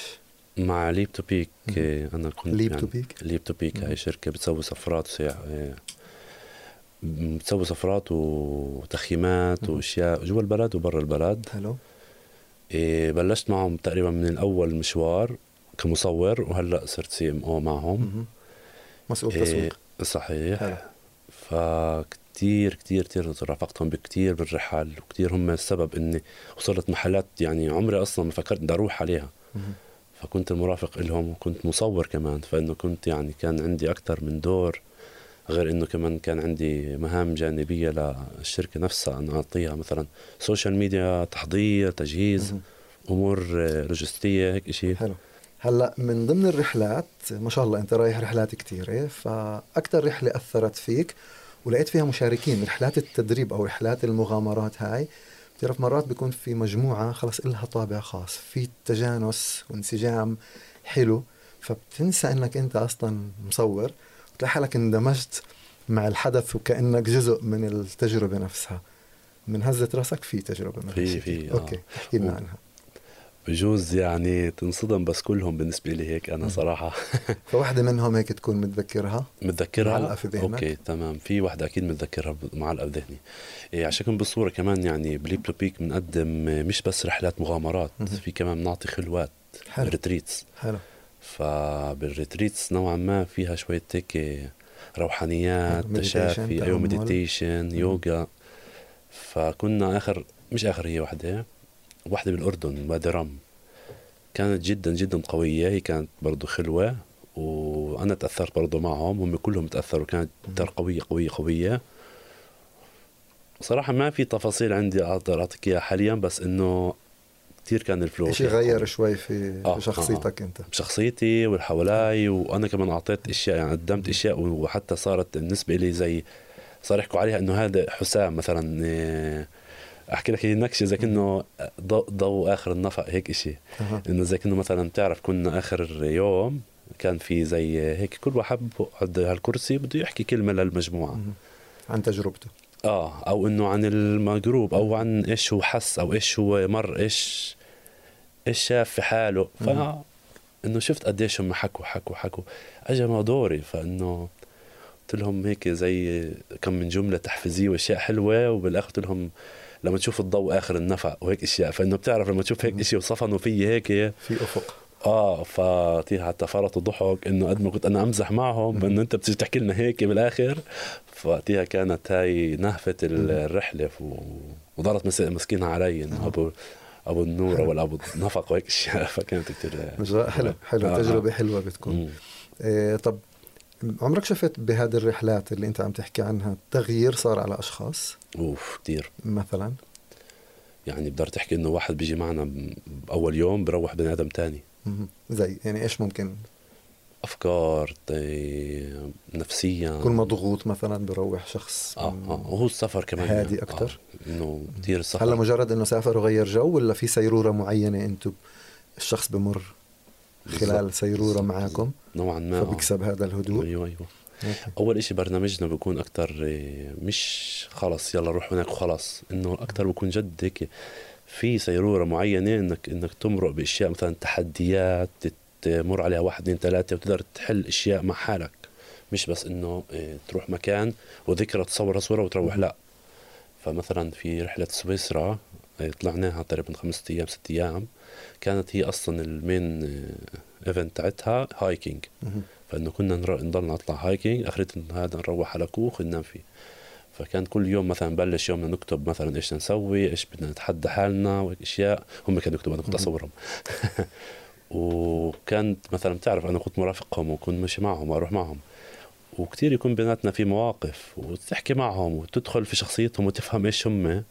مع Leap to Peak آه، أنا كنت Leap يعني to Peak Leap to Peak. هاي شركة بتسوي سفرات وسياح آه، بتسوي سفرات وتخييمات. وأشياء جوا البلد وبرا البلد. حلو. إيه بلشت معهم تقريبا من الأول مشوار كمصور وهلأ صرت سي إم أو معهم. مسؤول إيه تسويق. صحيح. حلو. فكتير كتير كتير رافقتهم بكتير بالرحل وكتير هم السبب إني وصلت محلات يعني عمري أصلا ما فكرت بدي أروح عليها. فكنت المرافق لهم وكنت مصور كمان فإنه كنت يعني كان عندي أكثر من دور غير إنه كمان كان عندي مهام جانبية للشركة نفسها أن أعطيها مثلا social media تحضير تجهيز. أمور آه، لوجستية هيك شيء حلو. هلأ من ضمن الرحلات ما شاء الله أنت رايح رحلات كثيره فاكثر رحلة أثرت فيك ولقيت فيها مشاركين رحلات التدريب أو رحلات المغامرات هاي بتعرف مرات بيكون في مجموعة خلص إلها طابع خاص في تجانس وانسجام حلو فبتنسى إنك أنت أصلا مصور. بتلاقي حالك اندمجت مع الحدث وكأنك جزء من التجربة نفسها من هزة راسك في تجربة من في-. في، آه. أوكي احكي لنا عنها بجوز يعني تنصدم بس كلهم بالنسبة لي هيك أنا مم. صراحة *laughs* فواحدة منهم هيك تكون متذكرها متذكرها معلقة في ذهنك؟ أوكي تمام في وحده أكيد متذكرها معلقة بذهني إيه عشان كم بالصورة كمان يعني ب Leap to Peak بنقدم مش بس رحلات مغامرات. في كمان بنعطي خلوات حلو retreats حلو فبال retreats نوعا ما فيها شوية هيك روحانيات تشافي أيوه. meditation يوغا. فكنا آخر مش آخر هي وحدة وحدة بالأردن وادي رم كانت جدا جدا قوية هي كانت برضه خلوه وأنا تأثرت برضه معهم هم كلهم تأثروا كانت جدا قوية قوية قوية. صراحة ما في تفاصيل عندي أقدر أعطيك إياها حاليا بس إنه كثير كان الفلو شيء فيها غير. شوي في آه، شخصيتك أنت بشخصيتي واللي حوالي وأنا كمان أعطيت أشياء يعني قدمت أشياء وحتى صارت بالنسبة لي زي صار يحكوا عليها إنه هذا حسام مثلا إيه، أحكي لك هي نكشه زي كانه ضوء ضوء آخر النفق هيك أها. إنه زي كانه مثلا بتعرف كنا آخر يوم كان في زي هيك كل واحد بقعد هالكرسي بده يحكي كلمة للمجموعة. عن تجربته آه أو إنه عن المجروب أو عن إيش هو حس أو إيش هو مر إيش إيش شاف في حاله. ف. إنه شفت قديش هم حكوا حكوا حكوا. اجى ما دوري فإنه قلت لهم هيك زي كم من جملة تحفيزية وأشياء حلوة وبالآخر قلت لهم لما تشوف الضوء آخر النفق وهيك أشياء. فإنه بتعرف لما تشوف هيك. شيء وصفنوا في هيك في أفق. آه فطيها حتى فرطوا ضحك إنه قد ما كنت أنا أمزح معهم. إنه أنت بتيجي تحكي لنا هيك بالآخر فوقتها كانت هاي نهفة ال- الرحلة و... وضلت مس- مسكينها علي إنه آه. ابو أبو النور. ولا ابو النفق وهيك أشياء *laughs* فكانت كثير حلو حلو آه، تجربة آه. حلوة بتكون. إيه طب عمرك شفت بهذه الرحلات اللي أنت عم تحكي عنها تغيير صار على أشخاص أوف كثير مثلا يعني بقدر تحكي إنه واحد بيجي معنا باول يوم بروح بني آدم مهم. زي يعني إيش ممكن أفكار طي- نفسيا يكون مضغوط مثلا بروح شخص آه آه وهو السفر كمان هادي يعني. أكتر؟ آه. انه كثير السفر هلا مجرد إنه سافر وغير جو ولا في سيرورة معينة أنتم الشخص بمر خلال. سيرورة. معاكم نوعا ما. فبيكسب هذا الهدوء أيوه أيوه. أول إشي برنامجنا بيكون أكتر إيه، مش خلص يلا روح هناك وخلص إنه أكتر بكون جد هيك في سيرورة معينة انك إنك تمرق بأشياء مثلا تحديات تمر عليها واحد اثنين ثلاثة وتقدر تحل أشياء مع حالك. مش بس إنه إيه، تروح مكان وذكرى تصور صورة وتروح لا. فمثلا في رحلة سويسرا إيه، طلعناها تقريبا خمسة أيام ست أيام. كانت هي أصلا ال main event تاعتها hiking. فإنه كنا نضل نطلع hiking اخرت هذا نروح على كوخ ننام فيه فكان كل يوم مثلا نبلش يومنا نكتب مثلا إيش نسوي إيش بدنا نتحدى حالنا وهيك إشياء. هم كانوا يكتبوا أنا كنت. أصورهم. *laughs* وكانت مثلا بتعرف أنا كنت مرافقهم وكنت ماشي معهم وأروح معهم. وكتير يكون بيناتنا في مواقف وتحكي معهم وتدخل في شخصيتهم وتفهم إيش هم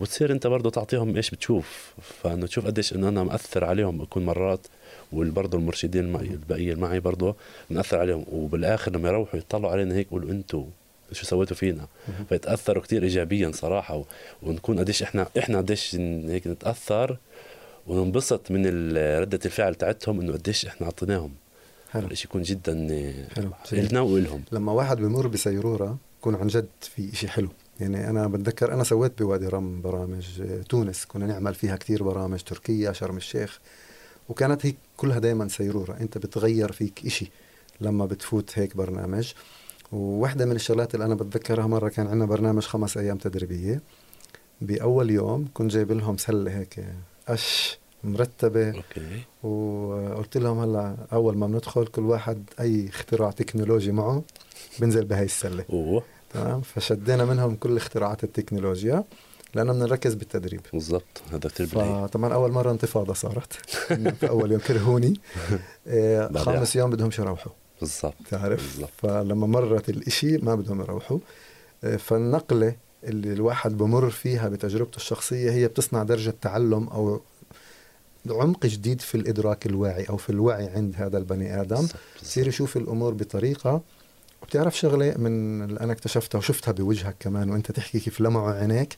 وتصير أنت برضه تعطيهم إيش بتشوف. فانه تشوف قديش انه أنا مأثر عليهم بكون مرات وبرضه المرشدين البقيه اللي معي برضه بنأثر عليهم. وبالآخر لما يروحوا يطلعوا علينا هيك يقولوا أنتوا شو سويتوا فينا. فيتأثروا كتير ايجابيا صراحة و... ونكون قديش إحنا إحنا قديش هيك نتأثر وننبسط من ردة الفعل تاعتهم إنه قديش إحنا اعطيناهم حلو. الشيء يكون جدا حلو. جميل. لنا وإلهم. لما واحد بمر بسيرورة يكون عن جد في إشي حلو. يعني أنا بتذكر أنا سويت بوادي رم برامج آه، تونس. كنا نعمل فيها كتير برامج تركيا شرم الشيخ. وكانت هيك كلها دايما سيرورة. أنت بتغير فيك إشي لما بتفوت هيك برنامج. وواحدة من الشغلات اللي أنا بتذكرها مرة كان عندنا برنامج خمس أيام تدريبية. بأول يوم كنت جايب لهم سلة هيك قش مرتبة. أوكي. وقلت لهم هلأ أول ما بندخل كل واحد أي اختراع تكنولوجي معه بنزل بهاي السلة. أوه. تمام؟ فشدينا منهم كل اختراعات التكنولوجيا لأنه بدنا نركز بالتدريب. بالضبط هذا كثير فطبعا أول مرة انتفاضة صارت. *laughs* في أول يوم كرهوني. *laughs* إيه،. خامس يوم بدهم يروحوا بالضبط تعرف؟ بالضبط. فلما مرت الإشي ما بدهم يروحوا. إيه، فالنقلة اللي الواحد بمر فيها بتجربته الشخصية هي بتصنع درجة تعلم أو عمق جديد في الإدراك الواعي أو في الوعي عند هذا البني آدم. بالضبط، بصير يشوف الأمور بطريقة. وبتعرف شغلة من اللي أنا اكتشفتها وشفتها بوجهك كمان وأنت تحكي كيف لمعوا عينيك.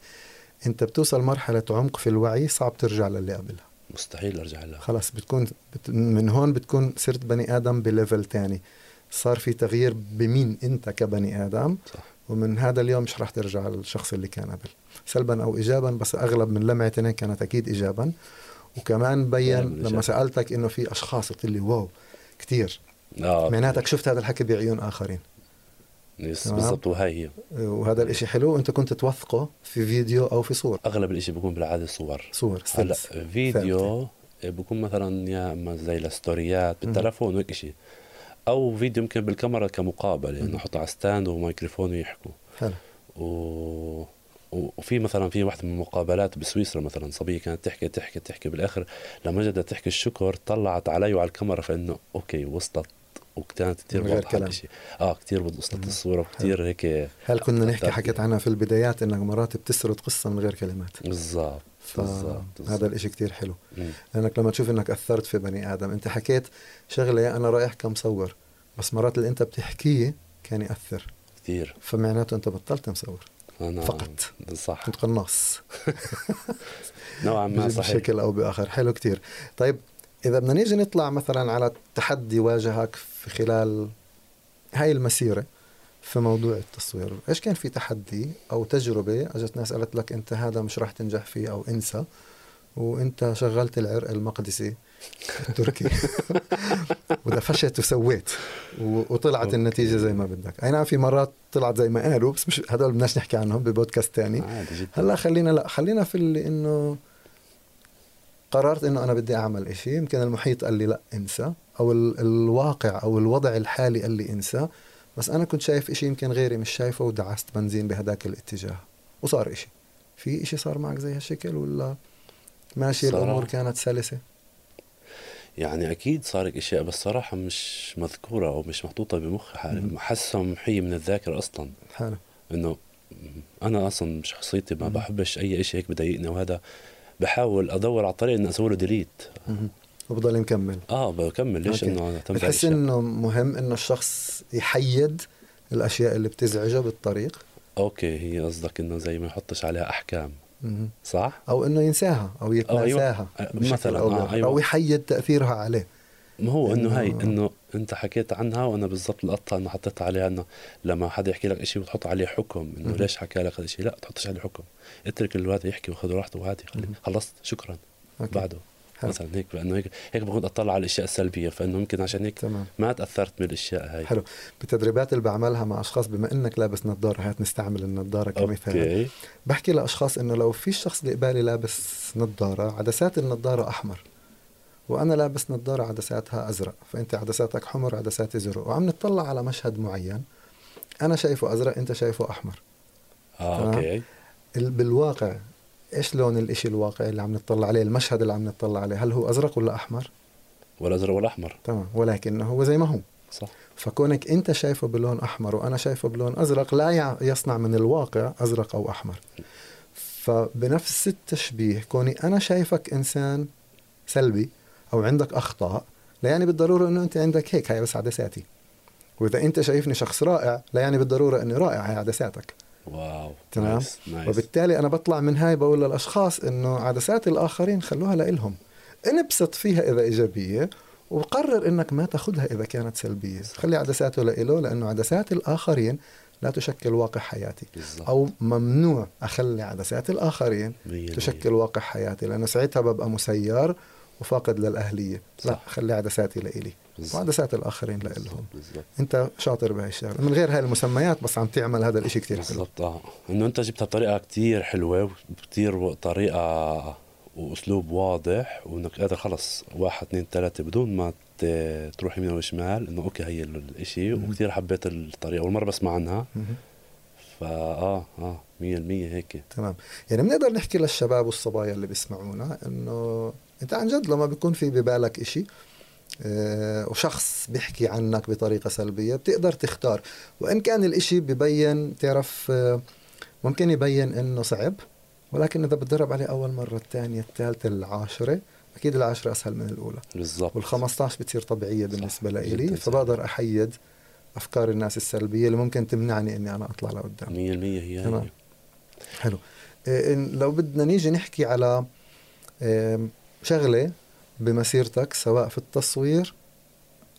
أنت بتوصل مرحلة عمق في الوعي صعب ترجع للي قبلها. مستحيل أرجع لها. خلاص بتكون بت من هون بتكون صرت بني آدم ب level تاني. صار في تغيير بمين أنت كبني آدم صح. ومن هذا اليوم مش راح ترجع للشخص اللي كان قبل. سلبا أو ايجابا بس أغلب من لمعة عينيك كانت أكيد ايجابا. وكمان بين فعلاً لما. سألتك إنه في أشخاص قلت لي wow كثير آه. معناتك شفت هذا الحكي بعيون آخرين. yes. بالضبط. وهي هي. وهذا الإشي حلو. وانت كنت توثقه في فيديو أو في صور؟ أغلب الإشي بيكون بالعادة صور. صور هلأ فيديو بكون مثلا يا أما زي الستوريات بالتلفون وهيك شيء أو فيديو يمكن بالكاميرا كمقابلة إنه أحطه على stand وميكروفون ويحكوا. حلو. و... وفي مثلا في واحدة من المقابلات بسويسرا مثلا صبية كانت تحكي تحكي تحكي بالآخر. لما جت تحكي الشكر طلعت علي وعلى الكاميرا فإنه okay وصلت وكانت كثير واضحه. الشيء. آه كثير وصلت الصورة وكثير هيك هل كنا نحكي حكيت. عنها في البدايات انك مرات بتسرد قصة من غير كلمات. بالضبط بالضبط فهذا الإشي كتير حلو. مم. لأنك لما تشوف إنك أثرت في بني آدم أنت حكيت شغلة أنا رايح كمصور بس مرات اللي أنت بتحكيه كان يأثر. كثير فمعناته أنت بطلت مصور. أنا فقط. صح. كنت قناص. *laughs* نوعا ما صحيح. بشكل أو بآخر. حلو كتير. طيب إذا بدنا نيجي نطلع مثلا على تحدي واجهك في خلال هاي المسيرة في موضوع التصوير إيش كان في تحدي أو تجربة أجت ناس قالت لك أنت هذا مش راح تنجح فيه أو انسى وأنت شغلت العرق المقدسي التركي؟ *laughs* ودفشت وسويت وطلعت. النتيجة زي ما بدك. أي نعم في مرات طلعت زي ما قالوا بس مش هدول بدناش نحكي عنهم ببودكاست تاني. عادي جدا. هلأ خلينا لأ خلينا في اللي إنه قررت إنه أنا بدي أعمل إشي يمكن المحيط قال لي لا انسى أو ال- الواقع أو الوضع الحالي قال لي انسى بس أنا كنت شايف إشي يمكن غيري مش شايفه ودعست بنزين بهداك الاتجاه وصار إشي في إشي صار معك زي هالشكل ولا ماشي. الأمور كانت سلسة يعني أكيد صار لك إشياء بس صراحة مش مذكورة أو مش محطوطة بمخي حالي. حاسه محيه من الذاكرة أصلا حلو إنه أنا أصلا شخصيتي ما مم. بحبش أي شيء هيك بضايقني وهذا بحاول أدور على طريقه إني أسوي له delete. وبضل مكمل آه بكمل ليش. إنه بتحس؟ إنه مهم إنه الشخص يحيد الأشياء اللي بتزعجه بالطريق okay هي قصدك إنه زي ما يحطش عليها أحكام. صح؟ أو إنه ينساها أو يتناساها أيوة. مثلاً، أو, آه،. أيوة. أو يحيد تأثيرها عليه ما هو إنه هي إنه- إنه انت حكيت عنها وأنا بالضبط لقطتها انه حطيت عليها انه لما حدا يحكي لك شيء بتحط عليه حكم إنه. ليش حكى لك هذا الشيء لا تحطش عليه حكم. اترك الواد يحكي وخذ راحته مهم. خلصت شكرا. okay. بعده. حلو. مثلا هيك لأنه هيك هيك بكون أطلع على الأشياء السلبية فإنه يمكن عشان هيك تمام. ما تأثرت من الاشياء هاي. حلو. بالتدريبات اللي بعملها مع أشخاص بما إنك لابس نظارة هات نستعمل النظارة كمثال. okay. بحكي لأشخاص إنه لو في شخص اللي قبالي لابس نظارة عدسات النظارة أحمر. وأنا لابس نظارة عدساتها أزرق فأنت عدساتك حمر عدساتي زرق وعم نطلع على مشهد معين أنا شايفه أزرق أنت شايفه أحمر. آه. okay. ال- بالواقع إيش لون الإشي الواقعي اللي عم نطلع عليه المشهد اللي عم نطلع عليه؟ هل هو أزرق ولا أحمر؟ ولا أزرق ولا أحمر. تمام. ولكن هو زي ما هو. صح. فكونك أنت شايفه بلون أحمر وأنا شايفه بلون أزرق لا يصنع من الواقع أزرق أو أحمر. فبنفس التشبيه كوني أنا شايفك إنسان سلبي أو عندك أخطاء لا يعني بالضرورة إنه أنت عندك هيك هاي بس عدساتي وإذا أنت شايفني شخص رائع لا يعني بالضرورة إني رائع هي عدساتك wow تمام؟ nice. nice. وبالتالي أنا بطلع من هاي بقول للأشخاص إنه عدسات الآخرين خلوها لإلهم. انبسط فيها إذا إيجابية وقرر إنك ما تاخذها إذا كانت سلبية. خلي عدساته لإله لأنه عدسات الآخرين لا تشكل واقع حياتي. بالضبط. أو ممنوع أخلي عدسات الآخرين مية. تشكل واقع حياتي لأنه ساعتها ببقى مسير وفاقد للأهلية. لا صح. خلي عدساتي لإلي. وعدسات الآخرين لإلهم. أنت شاطر بهاي الشغلة. من غير هاي المسميات بس عم تعمل هذا الإشي كتير حلو. بالضبط. آه. إنه أنت جبتها بطريقة كتير حلوة وكتير طريقة وأسلوب واضح وإنك قادر خلص واحد اثنين ثلاثة بدون ما تروح يمين وشمال إنه أوكي هي الإشي. مهم. وكثير حبيت الطريقة. أول مرة بسمع عنها. مهم. فاه آه 100% هيك. تمام. يعني بنقدر نحكي للشباب والصبايا اللي بيسمعونا إنه انت عن جد لما بيكون في ببالك إشي آه، وشخص بيحكي عنك بطريقة سلبية بتقدر تختار. وإن كان الإشي ببين تعرف آه، ممكن يبين إنه صعب ولكن إذا بتدرب عليه أول مرة الثانية الثالثة العاشرة أكيد العاشرة أسهل من الأولى. بالضبط. وال15 بتصير طبيعية بالنسبة لإلي. فبقدر أحيد أفكار الناس السلبية اللي ممكن تمنعني إني أنا أطلع لقدام. 100% هي تمام. هي حلو إن لو بدنا نيجي نحكي على شغلة بمسيرتك سواء في التصوير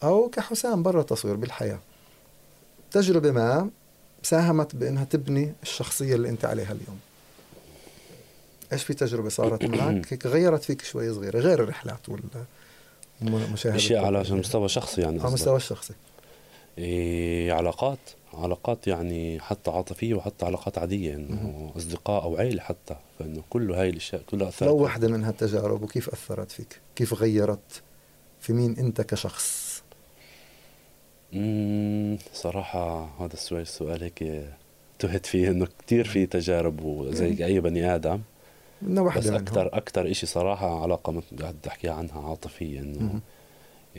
أو كحسام برا التصوير بالحياة. تجربة ما ساهمت بأنها تبني الشخصية اللي أنت عليها اليوم. إيش في تجربة صارت *clears throat* معك؟ هيك غيرت فيك شوي صغيرة غير الرحلات والمشاهدة. اشياء على مستوى شخصي يعني على. مستوى الشخصي. إيه علاقات علاقات يعني حتى عاطفية وحتى علاقات عادية إنه أصدقاء أو عيلة حتى فإنه كله هاي الأشياء كلها أثرت لو واحدة من هالتجارب وكيف أثرت فيك؟ كيف غيرت؟ في مين أنت كشخص؟ امم صراحة هذا السؤال السؤال هيك تهت فيه إنه كثير في تجارب وزي أي بني آدم. بدنا بس واحدة أكثر أكثر صراحة علاقة مثل قاعد تحكي عنها عاطفية إنه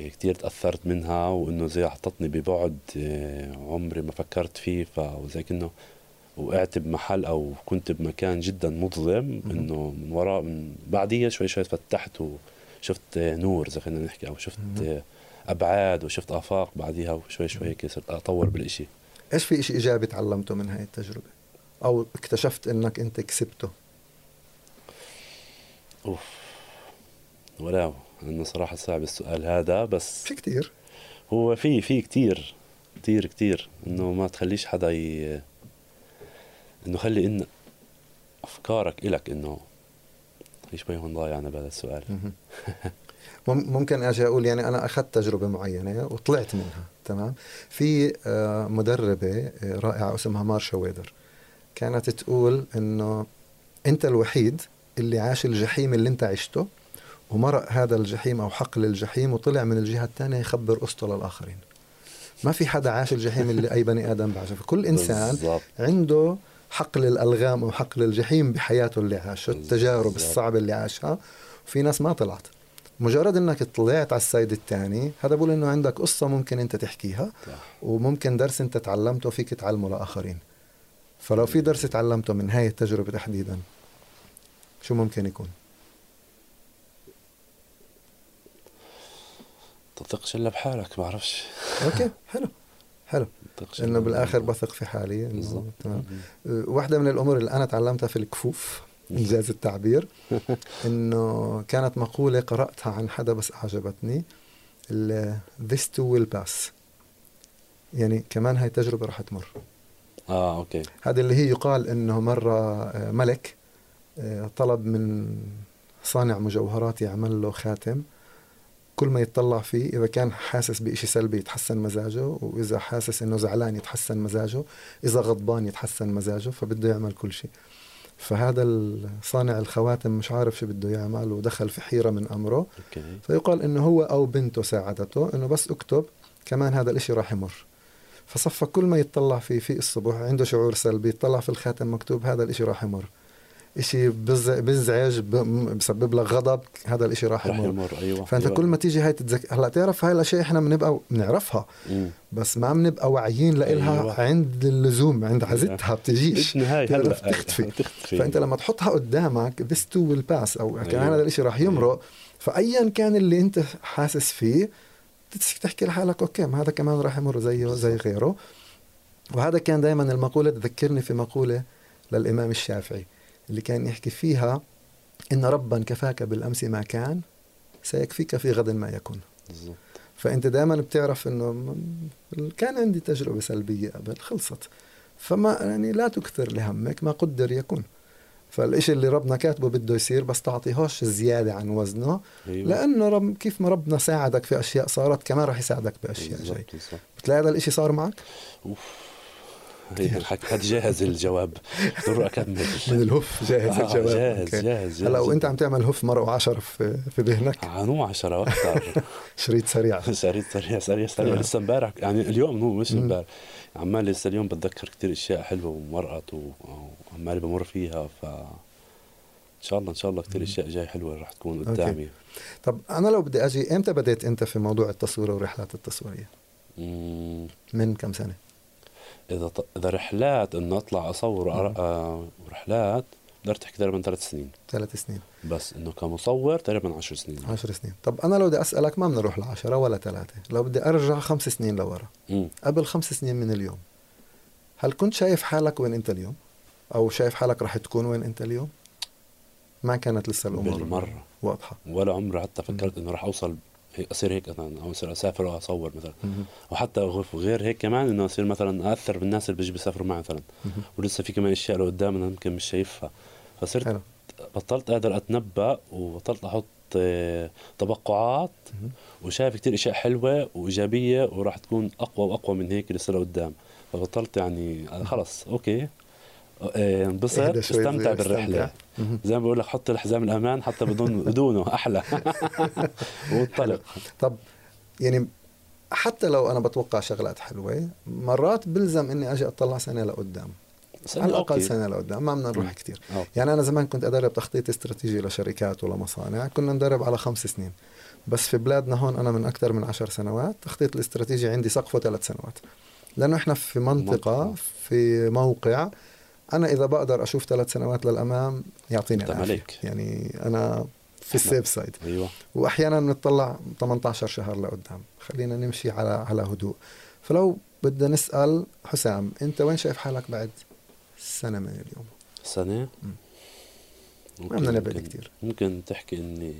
كتير تأثرت منها وإنه زي حطتني ببعد إيه، عمري ما فكرت فيه فزي كأنه وقعت بمحل أو كنت بمكان جدا مظلم. إنه من وراء من بعديها شوي شوي فتحت وشفت نور زي خلينا نحكي أو شفت أبعاد وشفت آفاق بعديها وشوي شوي هيك صرت أطور بالإشي. إيش في إشي إيجابي تعلمته من هاي التجربة؟ أو اكتشفت إنك أنت كسبته؟ أوف ولا إنه صراحة صعب السؤال هذا بس في كتير. هو في في كتير كتير كتير. إنه ما تخليش حدا ي... إنه خلي إن أفكارك إلك إنه شوي هون ضايع أنا بهذا السؤال. *laughs* ممكن أجي أقول يعني أنا أخذت تجربة معينة وطلعت منها تمام؟ في آه، مدربة آه، رائعة اسمها مارشا ويدر. كانت تقول إنه أنت الوحيد اللي عاش الجحيم اللي أنت عشته ومرق هذا الجحيم أو حقل الجحيم وطلع من الجهة الثانية يخبر قصته للآخرين. ما في حدا عاش الجحيم اللي أي بني آدم بعشه فكل *laughs* إنسان بالضبط. عنده حقل الألغام أو حقل الجحيم بحياته اللي عاشها التجارب. الصعبة اللي عاشها. وفي ناس ما طلعت. مجرد إنك طلعت على السيد الثاني هذا بقول إنه عندك قصة ممكن أنت تحكيها. وممكن درس أنت تعلمته فيك تعلمه لآخرين. فلو في درس تعلمته من هاي التجربة تحديدا شو ممكن يكون؟ تثقش إلا بحالك ما بعرفش أوكي حلو حلو. إنه بالآخر. بثق في حالي بالضبط. تمام. أه، واحدة من الأمور اللي أنا تعلمتها في الكفوف إنجاز التعبير *laughs* إنه كانت مقولة قرأتها عن حدا بس أعجبتني ال this too will pass. يعني كمان هاي تجربة رح تمر. آه أوكي. هذا اللي هي يقال إنه مرة آه، ملك آه، طلب من صانع مجوهرات يعمل له خاتم كل ما يتطلع فيه إذا كان حاسس بإشي سلبي يتحسن مزاجه وإذا حاسس إنه زعلان يتحسن مزاجه إذا غضبان يتحسن مزاجه فبده يعمل كل شيء. فهذا صانع الخواتم مش عارف شو بده يعمل ودخل في حيرة من أمره. أوكي. فيقال إنه هو أو بنته ساعدته إنه بس اكتب كمان هذا الإشي راح يمر. فصفى كل ما يتطلع فيه في الصبح عنده شعور سلبي يطلع في الخاتم مكتوب هذا الإشي راح يمر. بز- بزعج بسبب لك غضب. هذا الإشي راح يمر. يمر أيوه فأنت أيوة. كل ما تيجي هاي تتذكر هلأ تعرف هاي الأشياء إحنا بنبقى بنعرفها. بس ما بنبقى واعيين لها أيوة. عند اللزوم عند عزتها بتجيش. النهاية تعرف؟ هلا تختفي. تختفي. فأنت لما تحطها قدامك this too will pass. أو كان أيوة. هذا الإشي راح يمرق. فايا كان اللي أنت حاسس فيه تحكي لحالك أوكي ما هذا كمان راح يمر زيه زي غيره. وهذا كان دائما المقولة تذكرني في مقولة للإمام الشافعي. اللي كان يحكي فيها إن ربا كفاك بالأمس ما كان سيكفيك في غد ما يكون بالزبط. فأنت دائما بتعرف إنه كان عندي تجربة سلبية قبل خلصت فما يعني لا تكثر لهمك ما قدر يكون فالإشي اللي ربنا كاتبه بده يصير بس تعطيهوش زيادة عن وزنه أيوة. لأنه رب كيف ما ربنا ساعدك في أشياء صارت كمان راح يساعدك بأشياء جاي بتلاقي هذا الإشي صار معك؟ أوف جاهز الجواب؟ ضروري أكمل. من الهف جاهز آه الجواب. جاهز جاهز, جاهز هلا وأنت عم تعمل هف مرة وعشرة في في ذهنك؟ عنو عشرة وأكثر. *laughs* شريط سريع. *laughs* شريط سريع سريع سريع. لسه امبارح يعني اليوم هو مش امبارح. عمال لسه اليوم بتذكر كثير أشياء حلوة ومرقت وعمالي بمر فيها ف إن شاء الله إن شاء الله كثير أشياء جاي حلوة رح تكون قدامي. أوكي. طب أنا لو بدي أجي إمتى بديت أنت في موضوع التصوير والرحلات التصويرية؟ من كم سنة؟ إذا ط... إذا رحلات إنه أطلع أصور آه رحلات قدرت أحكي تقريبا ثلاث سنين. ثلاث سنين. بس إنه كمصور تقريبا عشر سنين. عشر سنين. طب أنا لو بدي أسألك ما بنروح لعشرة ولا ثلاثة لو بدي أرجع خمس سنين لورا قبل خمس سنين من اليوم هل كنت شايف حالك وين أنت اليوم؟ أو شايف حالك رح تكون وين أنت اليوم؟ ما كانت لسه الأمور بالمرة. واضحة. ولا عمري حتى فكرت إنه رح أوصل اصير هيك مثلا أو اصير أسافر وأصور مثلا. وحتى غير هيك كمان إنه اصير مثلا أثر بالناس اللي بيجي بيسافروا معي مثلا. ولسه في كمان أشياء لقدام أنا يمكن مش شايفها. فصرت حلو. بطلت أقدر أتنبأ وبطلت أحط آه، توقعات. وشايف كتير أشياء حلوة وإيجابية وراح تكون أقوى وأقوى من هيك لسه لقدام. فبطلت يعني خلص أوكي. آه، انبسط استمتع بالرحلة. زي ما بقول لك حط الحزام الأمان حتى بدون *laughs* بدونه أحلى. وانطلق طب يعني حتى لو أنا بتوقع شغلات حلوة مرات بلزم إني أجي أطلع سنة لقدام. على الأقل سنة لقدام ما بدنا نروح كثير يعني أنا زمان كنت أدرب تخطيط استراتيجي لشركات ولمصانع كنا ندرب على خمس سنين. بس في بلادنا هون أنا من أكثر من عشر سنوات تخطيط الاستراتيجي عندي سقفه ثلاث سنوات. لأنه إحنا في منطقة. في موقع أنا إذا بقدر أشوف ثلاث سنوات للأمام يعطيني العافية. يعني أنا في السيف سايد أيوه. واحيانا بنطلع 18 شهر لقدام. خلينا نمشي على على هدوء. فلو بدنا نسأل حسام أنت وين شايف حالك بعد سنة من اليوم؟ سنة؟ ما بدنا نبعد كثير ممكن تحكي إني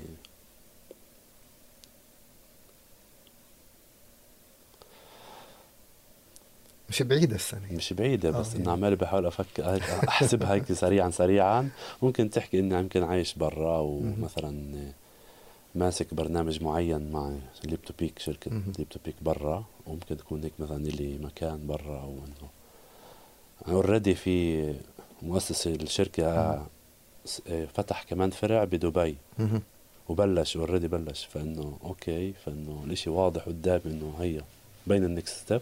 مش بعيدة السنة. مش بعيدة بس إنه عمالي بحاول أفكر أحسبها هيك سريعا سريعا. ممكن تحكي إني يمكن عايش برا ومثلا ماسك برنامج معين مع Leap to Peak شركة Leap to Peak برا. وممكن تكون هيك مثلا لي مكان برا أو إنه already في مؤسس الشركة فتح كمان فرع بدبي. وبلش already بلش. فإنه okay فإنه الإشي واضح قدامي إنه هيا بين ال next step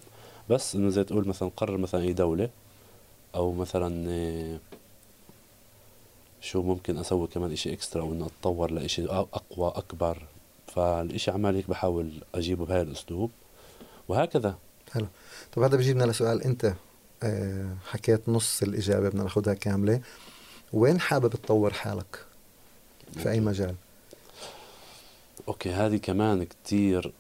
بس إنه زي تقول مثلا قرر مثلا أي دولة أو مثلا آه، شو ممكن أسوي كمان إشي إكسترا أو انه أتطور لإشي أقوى أكبر. فالإشي عمال هيك بحاول أجيبه بهذا الأسلوب. وهكذا. حلو. طب هذا بيجيبنا لسؤال. أنت آه، حكيت نص الإجابة بدنا ناخذها كاملة. وين حابب تطور حالك؟ في أي مجال؟ أوكي هذه كمان كتير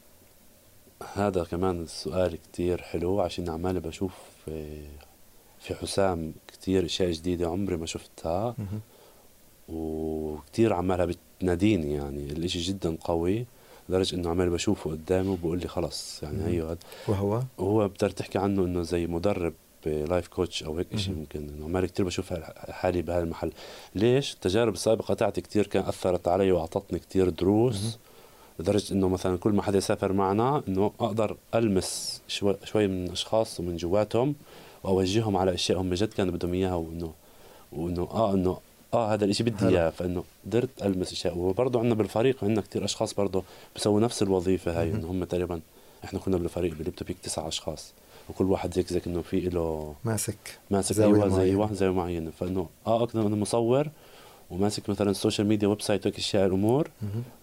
هذا كمان السؤال كتير حلو عشان عمالي بشوف في حسام كتير أشياء جديدة عمري ما شفتها. وكتير عمالها بتناديني يعني. الإشي جدا قوي لدرجة إنه عمالي بشوفه قدامي وبقول لي خلص. يعني هيو وهو؟ وهو بتقدر تحكي عنه إنه زي مدرب لايف كوتش أو هيك شيء ممكن. إنه عمالي كثير بشوف حالي بهذا المحل ليش؟ التجارب السابقة تاعتي كثير كان أثرت علي وأعطتني كثير دروس. لدرجة إنه مثلا كل ما حدا يسافر معنا إنه أقدر ألمس شوي, شوي من أشخاص ومن جواتهم وأوجههم على أشياء هم بجد كانوا بدهم إياها وانه وإنه آه إنه آه هذا الشيء بدي إياه. فإنه قدرت ألمس أشياء. وبرضه عندنا بالفريق عندنا كثير أشخاص برضه بيسووا نفس الوظيفة هاي إنه هم تقريبا إحنا كنا بالفريق بليبتو بيك تسع أشخاص وكل واحد هيك زي إنه في له ماسك. ماسك زاوية أيوه زي واحد زي معين فإنه آه أقدر أنا مصور وماسك مثلا ال social media website وهيك اشياء الأمور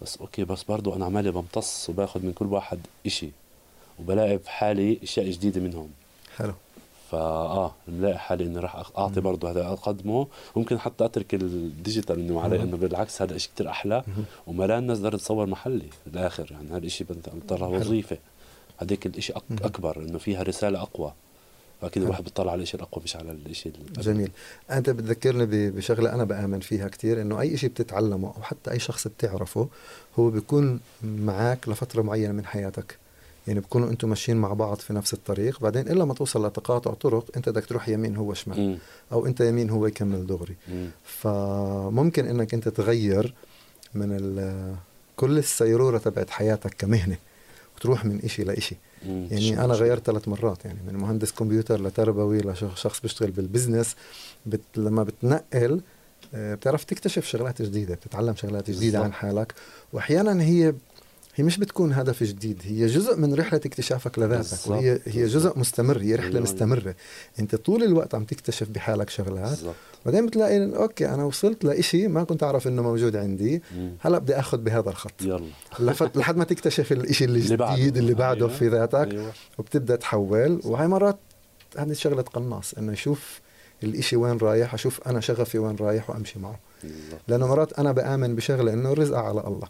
بس okay بس برضه أنا عمالي بمتص وباخذ من كل واحد إشي وبلاقي في حالي أشياء جديدة منهم. حلو. فاه ملاقي حالي إني راح أعطي برضه هذا أقدمه. ممكن حتى أترك ال digital إنه علي إنه بالعكس هذا شيء كثير أحلى. وملان ناس تقدر تصور محلي بالاخر يعني هذا الشيء بضطر وظيفة. هذيك الإشي أك... أكبر إنه فيها رسالة أقوى. فاكيد الواحد بيطلع على الشيء الأقوى مش على الشيء جميل. أنت بتذكرني بشغلة أنا بآمن فيها كثير إنه أي شيء بتتعلمه أو حتى أي شخص بتعرفه هو بيكون معك لفترة معينة من حياتك. يعني بكونوا أنتم ماشيين مع بعض في نفس الطريق بعدين إلا ما توصل لتقاطع طرق أنت بدك تروح يمين هو شمال أو أنت يمين هو يكمل دغري. فممكن إنك أنت تغير من كل السيرورة تبعت حياتك كمهنة وتروح من إشي لإشي. يعني أنا غيرت ثلاث مرات يعني من مهندس كمبيوتر لتربوي لشخص بيشتغل بال business but لما بتنقل آه، بتعرف تكتشف شغلات جديدة بتتعلم شغلات جديدة. عن حالك وأحيانا هي هي مش بتكون هدف جديد هي جزء من رحلة اكتشافك لذاتك وهي هي جزء مستمر هي رحلة مستمرة. انت طول الوقت عم تكتشف بحالك شغلات بعدين بتلاقي okay أنا وصلت لإشي ما كنت أعرف إنه موجود عندي هلا بدي آخذ بهذا الخط. يلا. *laughs* لحد ما تكتشف الإشي الجديد اللي بعده, اللي بعده أيوة. في ذاتك أيوة. وبتبدأ تحول. وهي مرات هذه شغله قناص إنه يشوف الإشي وين رايح أشوف أنا شغفي وين رايح وأمشي معه. لأنه مرات أنا بآمن بشغلة إنه الرزق على الله.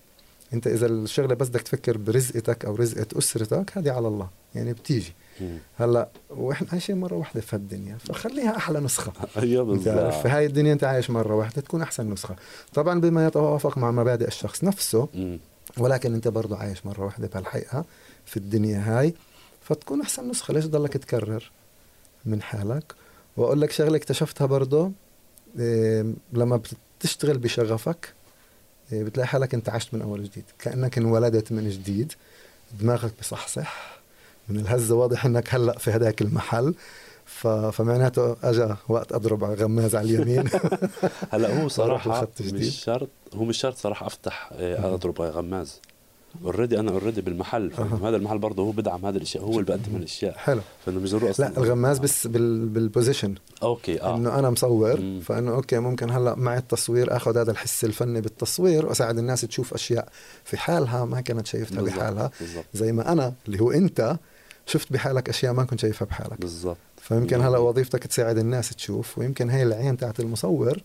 انت اذا الشغلة بس بدك تفكر برزقتك أو رزقة اسرتك هذه على الله يعني بتيجي. هلأ وإحنا عايشين مرة واحدة في هالدنيا فخليها أحلى نسخة. *laughs* أيوه في هاي الدنيا أنت عايش مرة واحدة تكون أحسن نسخة. طبعا بما يتوافق مع مبادئ الشخص نفسه ولكن أنت برضه عايش مرة واحدة بهالحقيقه في الدنيا هاي فتكون أحسن نسخة. ليش ضلك تكرر من حالك؟ وأقول لك شغلة اكتشفتها برضه إيه لما بتشتغل بشغفك بتلاقي حالك انت عشت من أول جديد كأنك انولدت من جديد. دماغك بصحصح من الهزه واضح إنك هلأ في هذاك المحل. ف... فمعناته اجى وقت أضرب على غماز على اليمين. *laughs* هلأ هو *laughs* صراحة مش شرط هو مش شرط صراحة أفتح إيه، أضرب على غماز. already أنا already بالمحل أه. هذا المحل برضه هو بدعم هذه الأشياء هو اللي بقدم الأشياء حلو فإنه ضروري أصلا لا الغماز بس بال بال position okay آه إنه أنا مصور مم. فإنه okay ممكن هلأ مع التصوير آخذ هذا الحس الفني بالتصوير وأساعد الناس تشوف أشياء في حالها ما كانت شايفتها بالزبط. بحالها بالزبط. زي ما أنا اللي هو أنت شفت بحالك أشياء ما كنت شايفها بحالك بالضبط فيمكن هلأ وظيفتك تساعد الناس تشوف ويمكن هي العين تاعت المصور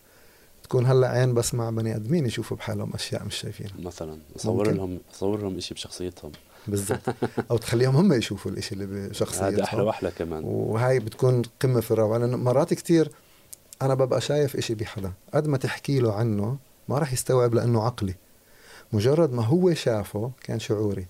تكون هلا عين بس مع بني آدمين يشوفوا بحالهم أشياء مش شايفينها مثلا. اصور لهم اصور لهم شيء بشخصيتهم. بالضبط. *laughs* أو تخليهم هم يشوفوا الشيء اللي بشخصيتهم. هذا أحلى وأحلى كمان. وهي بتكون قمة في الروعة. لأنه مرات كثير أنا ببقى شايف إشي بحدا. قد ما تحكي له عنه ما راح يستوعب لأنه عقلي. مجرد ما هو شافه كان شعوري.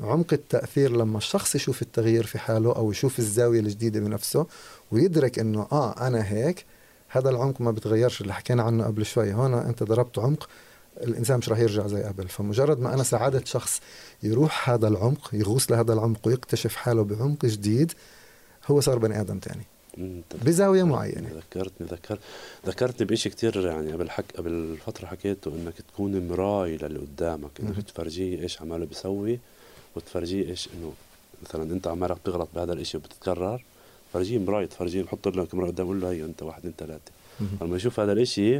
عمق التأثير لما الشخص يشوف التغيير في حاله أو يشوف الزاوية الجديدة بنفسه ويدرك إنه آه أنا هيك هذا العمق ما بتغيرش اللي حكينا عنه قبل شوي. هون أنت ضربت عمق الإنسان مش راح يرجع زي قبل. فمجرد ما أنا ساعدت شخص يروح هذا العمق يغوص لهذا العمق ويكتشف حاله بعمق جديد هو صار بني آدم تاني. بزاوية معينة. ذكرتني ذكرت ذكرتني بشيء كثير يعني قبل حك قبل فترة حكيته إنك تكون مراي للي قدامك انك تفرجيه إيش عماله بيسوي وتفرجيه إيش إنه مثلا أنت عمالك بتغلط بهذا الشيء وبتتكرر. فرجيه مراية فرجيه حط له كاميرا قدام له هي أنت واحد اثنين ثلاثة. لما يشوف هذا الإشي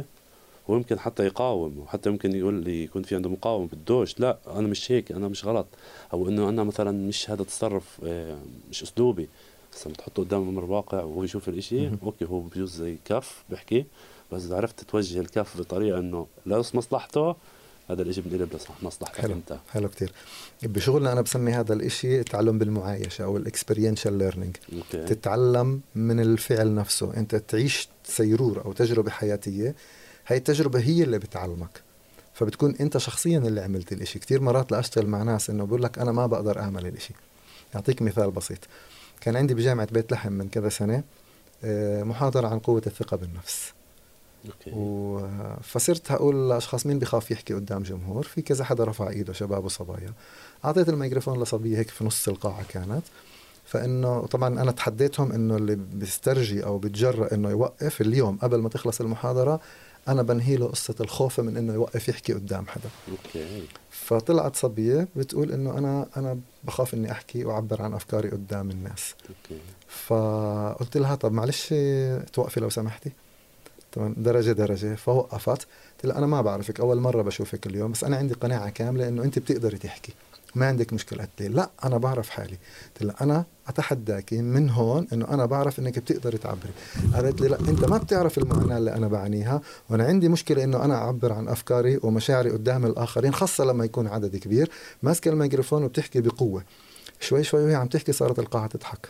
هو يمكن حتى يقاوم وحتى يمكن يقول لي يكون في عنده مقاومة بدوش لا أنا مش هيك أنا مش غلط. أو إنه أنا مثلا مش هذا التصرف آه، مش أسلوبي. بس لما تحطه قدام أمر الواقع وهو يشوف الإشي okay هو بجوز زي كف بحكي بس اذا عرفت توجه الكف بطريقة إنه لا مصلحته هذا الشيء بنقلب لمصلحتك أنت. حلو كثير بشغلنا أنا بسمي هذا الشيء التعلم بالمعايشة أو ال experiential learning تتعلم من الفعل نفسه. أنت تعيش سيرور أو تجربة حياتية هاي التجربة هي اللي بتعلمك. فبتكون أنت شخصيا اللي عملت الإشي. كثير مرات لأشتغل مع ناس إنه بقول لك أنا ما بقدر أعمل الإشي. اعطيك مثال بسيط. كان عندي بجامعة بيت لحم من كذا سنة آه، محاضرة عن قوة الثقة بالنفس. و... فصرت هقول لأشخاص مين بخاف يحكي قدام جمهور؟ في كذا حدا رفع إيده شباب وصبايا. أعطيت الميكروفون لصبية هيك في نص القاعة كانت. فإنه طبعا أنا تحديتهم إنه اللي بيسترجي أو بيتجرأ إنه يوقف اليوم قبل ما تخلص المحاضرة أنا بنهي له قصة الخوف من إنه يوقف يحكي قدام حدا. أوكي. فطلعت صبية بتقول إنه أنا أنا بخاف إني أحكي وأعبر عن أفكاري قدام الناس. أوكي. فقلت لها طب معلش توقفي لو سمحتي. تمام درجة درجة فوقفت قلت لها أنا ما بعرفك أول مرة بشوفك اليوم بس أنا عندي قناعة كاملة إنه أنت بتقدري تحكي. ما عندك مشكلة. قالت لي لا أنا بعرف حالي. قلت لها أنا أتحداك من هون إنه أنا بعرف إنك بتقدري تعبري. قالت لي لا أنت ما بتعرف المعاناة اللي أنا بعانيها وأنا عندي مشكلة إنه أنا أعبر عن أفكاري ومشاعري قدام الآخرين خاصة لما يكون عدد كبير. ماسكة الميكروفون وبتحكي بقوة. شوي شوي وهي عم تحكي صارت القاعة تضحك.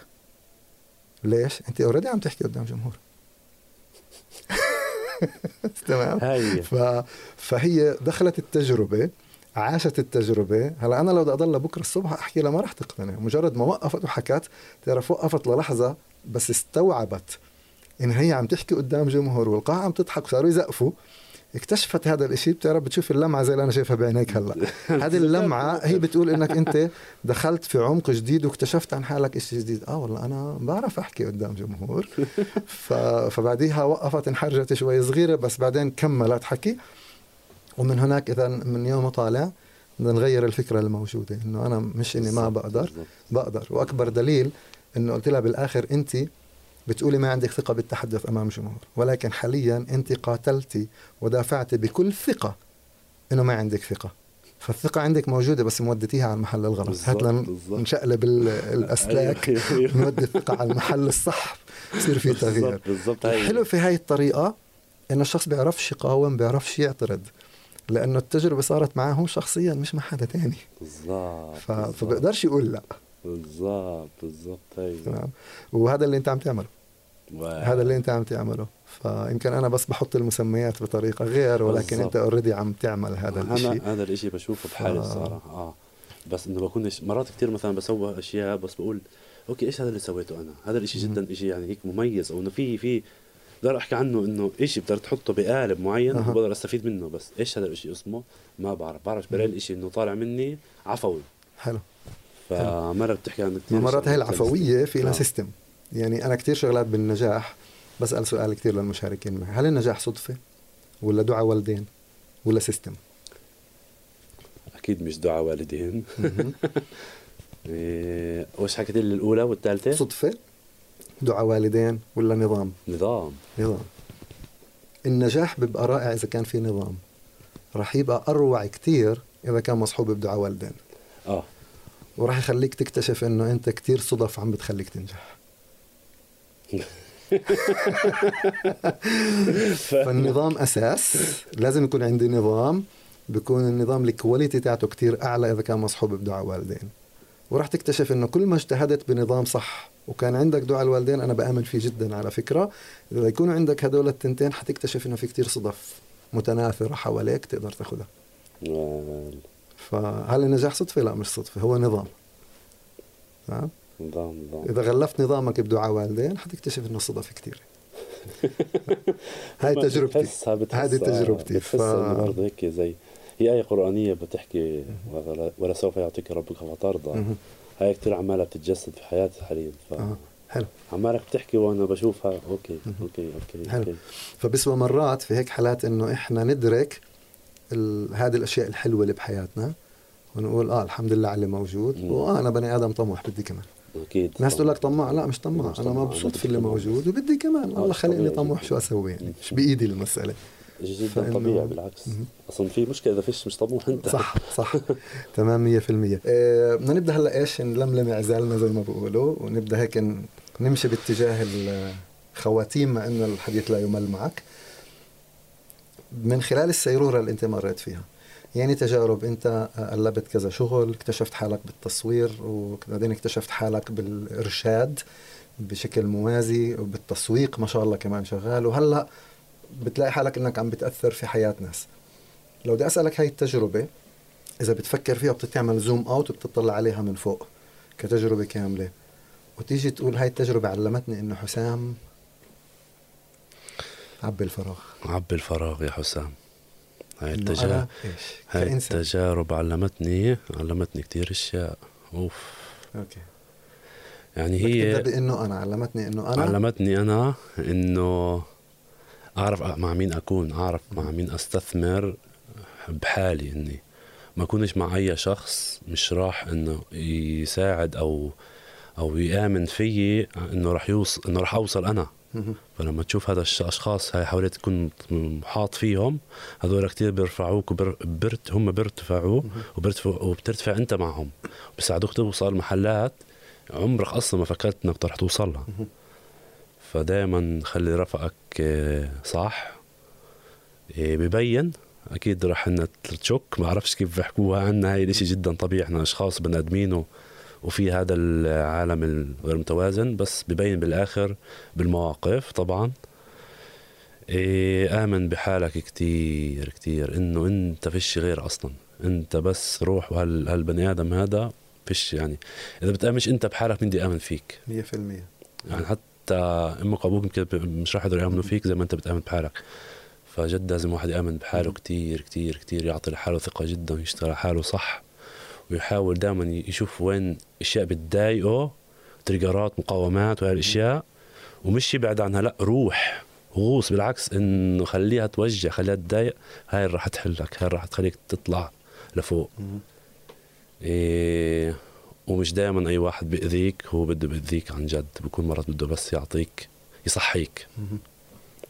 ليش؟ أنت اوريدي عم تحكي قدام جمهور. *laughs* *laughs* تمام؟ ف... فهي دخلت التجربة عاشت التجربة. هلا أنا لو بدي أضل بكرة الصبح أحكي لها ما رح تقتنع. مجرد ما وقفت وحكت تعرف وقفت للحظة بس استوعبت إن هي عم تحكي قدام جمهور والقاعة عم تضحك وصاروا يزقفوا. اكتشفت هذا الإشي بتعرف بتشوف اللمعة زي اللي أنا شايفها بعينيك هلأ. *laughs* هذه اللمعة هي بتقول إنك أنت دخلت في عمق جديد واكتشفت عن حالك إشي جديد. آه والله أنا بعرف أحكي قدام جمهور. *laughs* ف... فبعديها وقفت انحرجت شوي صغيرة بس بعدين كملت حكي. ومن هناك إذا من يوم طالع بدنا نغير الفكرة الموجودة إنه أنا مش إني ما بقدر. بقدر. وأكبر دليل إنه قلت لها بالآخر أنت بتقولي ما عندك ثقة بالتحدث أمام جمهور. ولكن حاليا أنت قاتلتي ودافعتي بكل ثقة إنه ما عندك ثقة. فالثقة عندك موجودة بس مودتيها على المحل الغلط. هات نشقلب *laughs* الأسلاك أيوة، أيوة. نودي الثقة على المحل الصح. يصير في تغيير. بالضبط الحلو في هاي الطريقة إنه الشخص بيعرفش يقاوم بيعرفش يعترض. لأنه التجربة صارت معه هو شخصيا مش مع حدا تاني. بالظبط. فبقدرش يقول لا. بالظبط بالظبط أيوه. تمام وهذا اللي أنت عم تعمله. wow. هذا اللي انت عم تعمله. فيمكن أنا بس بحط المسميات بطريقة غير ولكن بالزبط. أنت already عم تعمل هذا الشيء أنا هذا الشيء بشوفه بحالي الصراحة. آه. بس إنه بكونش مرات كثير مثلا بسوي أشياء بس بقول okay إيش هذا اللي سويته أنا؟ هذا الشيء جدا شيء يعني هيك مميز أو إنه في في بقدر أحكي عنه إنه شيء بتقدر تحطه بقالب معين أه. وبقدر أستفيد منه بس إيش هذا الشيء اسمه؟ ما بعرف. بعرف بلاقي الشيء إنه طالع مني عفوي. حلو. فمرة بتحكي عن كثير مرات هي العفوية في لها system يعني أنا كثير شغلات بالنجاح بسأل سؤال كثير للمشاركين معي. هل النجاح صدفة ولا دعاء والدين ولا system أكيد مش دعاء والدين. *laughs* إيه وش حكيت لي الأولى والثالثة؟ صدفة دعاء والدين ولا نظام؟ نظام. نظام. النجاح بيبقى رائع إذا كان في نظام. رح يبقى أروع كتير إذا كان مصحوب بدعاء والدين. آه. وراح يخليك تكتشف إنه أنت كتير صدف عم بتخليك تنجح. *laughs* فالنظام أساس لازم يكون عندي نظام بيكون النظام الكواليتي تاعته كتير أعلى إذا كان مصحوب بدعاء والدين. وراح تكتشف إنه كل ما اجتهدت بنظام صح وكان عندك دعاء الوالدين أنا بآمن فيه جدا على فكرة. إذا يكونوا عندك هدول التنتين حتكتشف إنه في كتير صدف متناثرة حواليك تقدر تاخذها. فهل النجاح صدفة؟ لا مش صدفة هو نظام. نعم نظام نظام. إذا غلفت نظامك بدعاء والدين حتكتشف إنه صدف كثير *laughs* هاي تجربتي. هذه تجربتي. ف... برضه هيك زي هي آية قرآنية بتحكي ولا سوف يعطيك ربك فترضى. هاي كثير عمالها بتتجسد في حياتي حاليا ف... آه. حلو. عمالك بتحكي وأنا بشوفها okay okay okay حلو. فبسوى مرات في هيك حالات إنه إحنا ندرك ال... هذه الأشياء الحلوة اللي بحياتنا ونقول آه الحمد لله على اللي موجود واه أنا بني آدم طموح بدي كمان. أكيد. ناس تقول لك طماع. لا مش طماع. أنا مبسوط في اللي موجود وبدي كمان. الله خلقني طموح شو أسوي يعني. مش بإيدي المسألة. جدا؟ طبيعي بالعكس. أصلا في مشكلة إذا فيش مش طموح أنت. صح صح. *laughs* تمام 100% آه، بدنا نبدأ هلأ إيش؟ نلملم عزالنا زي ما بيقولوا ونبدأ هيك نمشي باتجاه الخواتيم مع إنه الحديث لا يمل معك. من خلال السيرورة اللي أنت مريت فيها يعني تجارب انت قلبت كذا شغل اكتشفت حالك بالتصوير وبعدين اكتشفت حالك بالإرشاد بشكل موازي وبالتسويق ما شاء الله كمان شغال. وهلأ بتلاقي حالك إنك عم بتأثر في حياة ناس. لو بدي أسألك هاي التجربة إذا بتفكر فيها وبتعمل zoom out وبتطلع عليها من فوق كتجربة كاملة وتيجي تقول هاي التجربة علمتني إنه حسام عبي الفراغ. عبي الفراغ يا حسام. هاي التجارب هاي التجارب علمتني علمتني كثير أشياء. أوف. أوكي. يعني هي بانه أنا علمتني إنه أنا؟ علمتني أنا إنه أعرف مع مين أكون أعرف مع مين أستثمر بحالي إني. ما اكونش مع أي شخص مش راح إنه يساعد أو أو يآمن فيي إنه راح يوصل إنه راح أوصل أنا. فلما تشوف هذا الأشخاص هاي حواليك تكون محاط فيهم هذول كثير بيرفعوك وبرت هم بيرتفعوا وبترتفع أنت معهم. بيساعدوك توصل محلات عمرك أصلا ما فكرت إنك رح توصل لها فدائما خلي رفقك آه، صح آه، ببين. أكيد رح إنها تشك. ما أعرفش كيف بيحكوها عنا. هاي الاشي جدا طبيعي. إحنا أشخاص بني آدمين وفي هذا العالم الغير متوازن بس ببين بالآخر بالمواقف طبعا. إيه آمن بحالك كتير كتير إنه أنت فيش غير أصلا. أنت بس روح وهالبني آدم هذا فيش يعني. إذا بتآمنش أنت بحالك مين بدي آمن فيك؟ 100% يعني حتى أمك وابوك يمكن مش راح يقدروا يآمنوا فيك زي ما أنت بتآمن بحالك. فجد لازم واحد يآمن بحاله كتير كتير كتير يعطي لحاله ثقة جدا ويشتغل على حاله صح. ويحاول دائما يشوف وين اشياء بتضايقه تريجرات مقاومات وهي الأشياء. ومش يبعد عنها لا روح غوص بالعكس إنه خليها توجع خليها تضايق. هاي اللي راح تحلك هاي راح تخليك تطلع لفوق. إيه ومش دائما أي واحد بيأذيك هو بده بيأذيك عن جد. بكون مرات بده بس يعطيك يصحيك.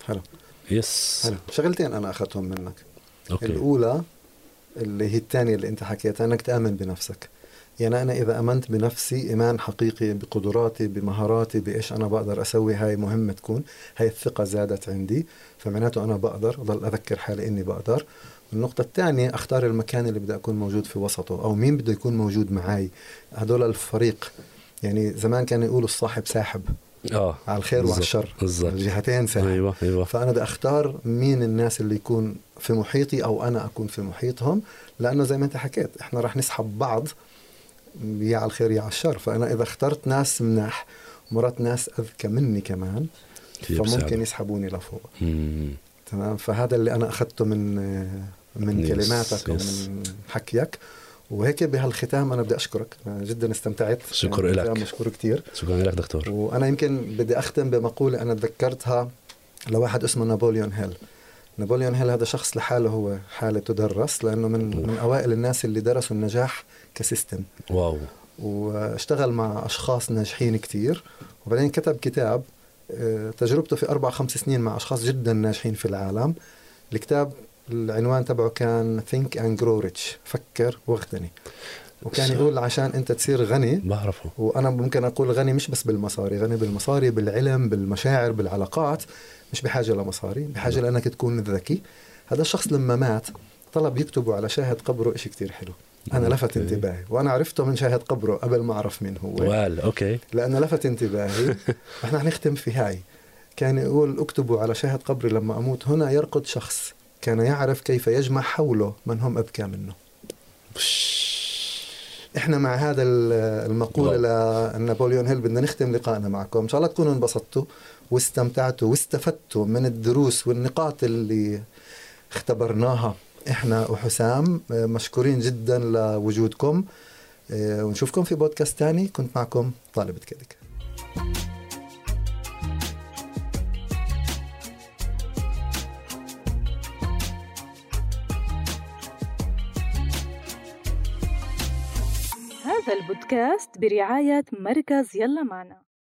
حلو. yes. حلو. شغلتين أنا أخذتهم منك. okay. الأولى اللي هي الثانية اللي أنت حكيتها أنك تأمن بنفسك. يعني أنا إذا أمنت بنفسي إيمان حقيقي بقدراتي بمهاراتي بإيش أنا بقدر أسوي هاي مهمة تكون. هاي الثقة زادت عندي فمعناته أنا بقدر أضل أذكر حالي إني بقدر. النقطة الثانية أختار المكان اللي بدي أكون موجود في وسطه أو مين بده يكون موجود معي هدول الفريق يعني زمان كانوا يقولوا الصاحب ساحب. آه على الخير وعلى بالضبط، الشر. بالضبط. الجهتين ساحب أيوه أيوه. فأنا بدي أختار مين الناس اللي يكون في محيطي أو أنا أكون في محيطهم لأنه زي ما أنت حكيت إحنا راح نسحب بعض يا على الخير يا على الشر. فأنا إذا اخترت ناس مناح مرات ناس أذكى مني كمان فممكن. يسحبوني لفوق. تمام؟ فهذا اللي أنا أخذته من من yes، كلماتك yes. ومن حكيك. وهيك بهالختام أنا بدي أشكرك. أنا جدا استمتعت. شكر يعني. ختام مشكور كثير شكرا لك دكتور. وأنا يمكن بدي أختم بمقولة أنا تذكرتها لواحد اسمه نابليون هيل. نابليون هيل هذا شخص لحاله هو حالة تدرس لأنه من من أوائل الناس اللي درسوا النجاح ك system. wow. واشتغل مع أشخاص ناجحين كتير. وبعدين كتب كتاب آه، تجربته في أربع خمس سنين مع أشخاص جدا ناجحين في العالم. الكتاب العنوان تبعه كان Think and Grow Rich. فكر واغتني. وكان يقول عشان انت تصير غني بعرفه. وأنا ممكن أقول غني مش بس بالمصاري غني بالمصاري بالعلم بالمشاعر بالعلاقات مش بحاجة لمصاري بحاجة لأنك تكون ذكي. هذا الشخص لما مات طلب يكتبوا على شاهد قبره إشي كتير حلو. أنا لفت. انتباهي وأنا عرفته من شاهد قبره قبل ما أعرف مين هو. وقال أوكي لأنه لفت انتباهي. *laughs* إحنا حنختم في هاي. كان يقول اكتبوا على شاهد قبري لما أموت. هنا يرقد شخص. كان يعرف كيف يجمع حوله من هم اذكى منه. إحنا مع هذا ال- المقوله لنابليون هيل بدنا نختم لقائنا معكم. إن شاء الله تكونوا انبسطتوا واستمتعتوا واستفدتوا من الدروس والنقاط اللي اختبرناها إحنا وحسام. مشكورين جدا لوجودكم. آه، ونشوفكم في بودكاست تاني. كنت معكم طالب كدك هذا البودكاست برعاية مركز يلا معنا.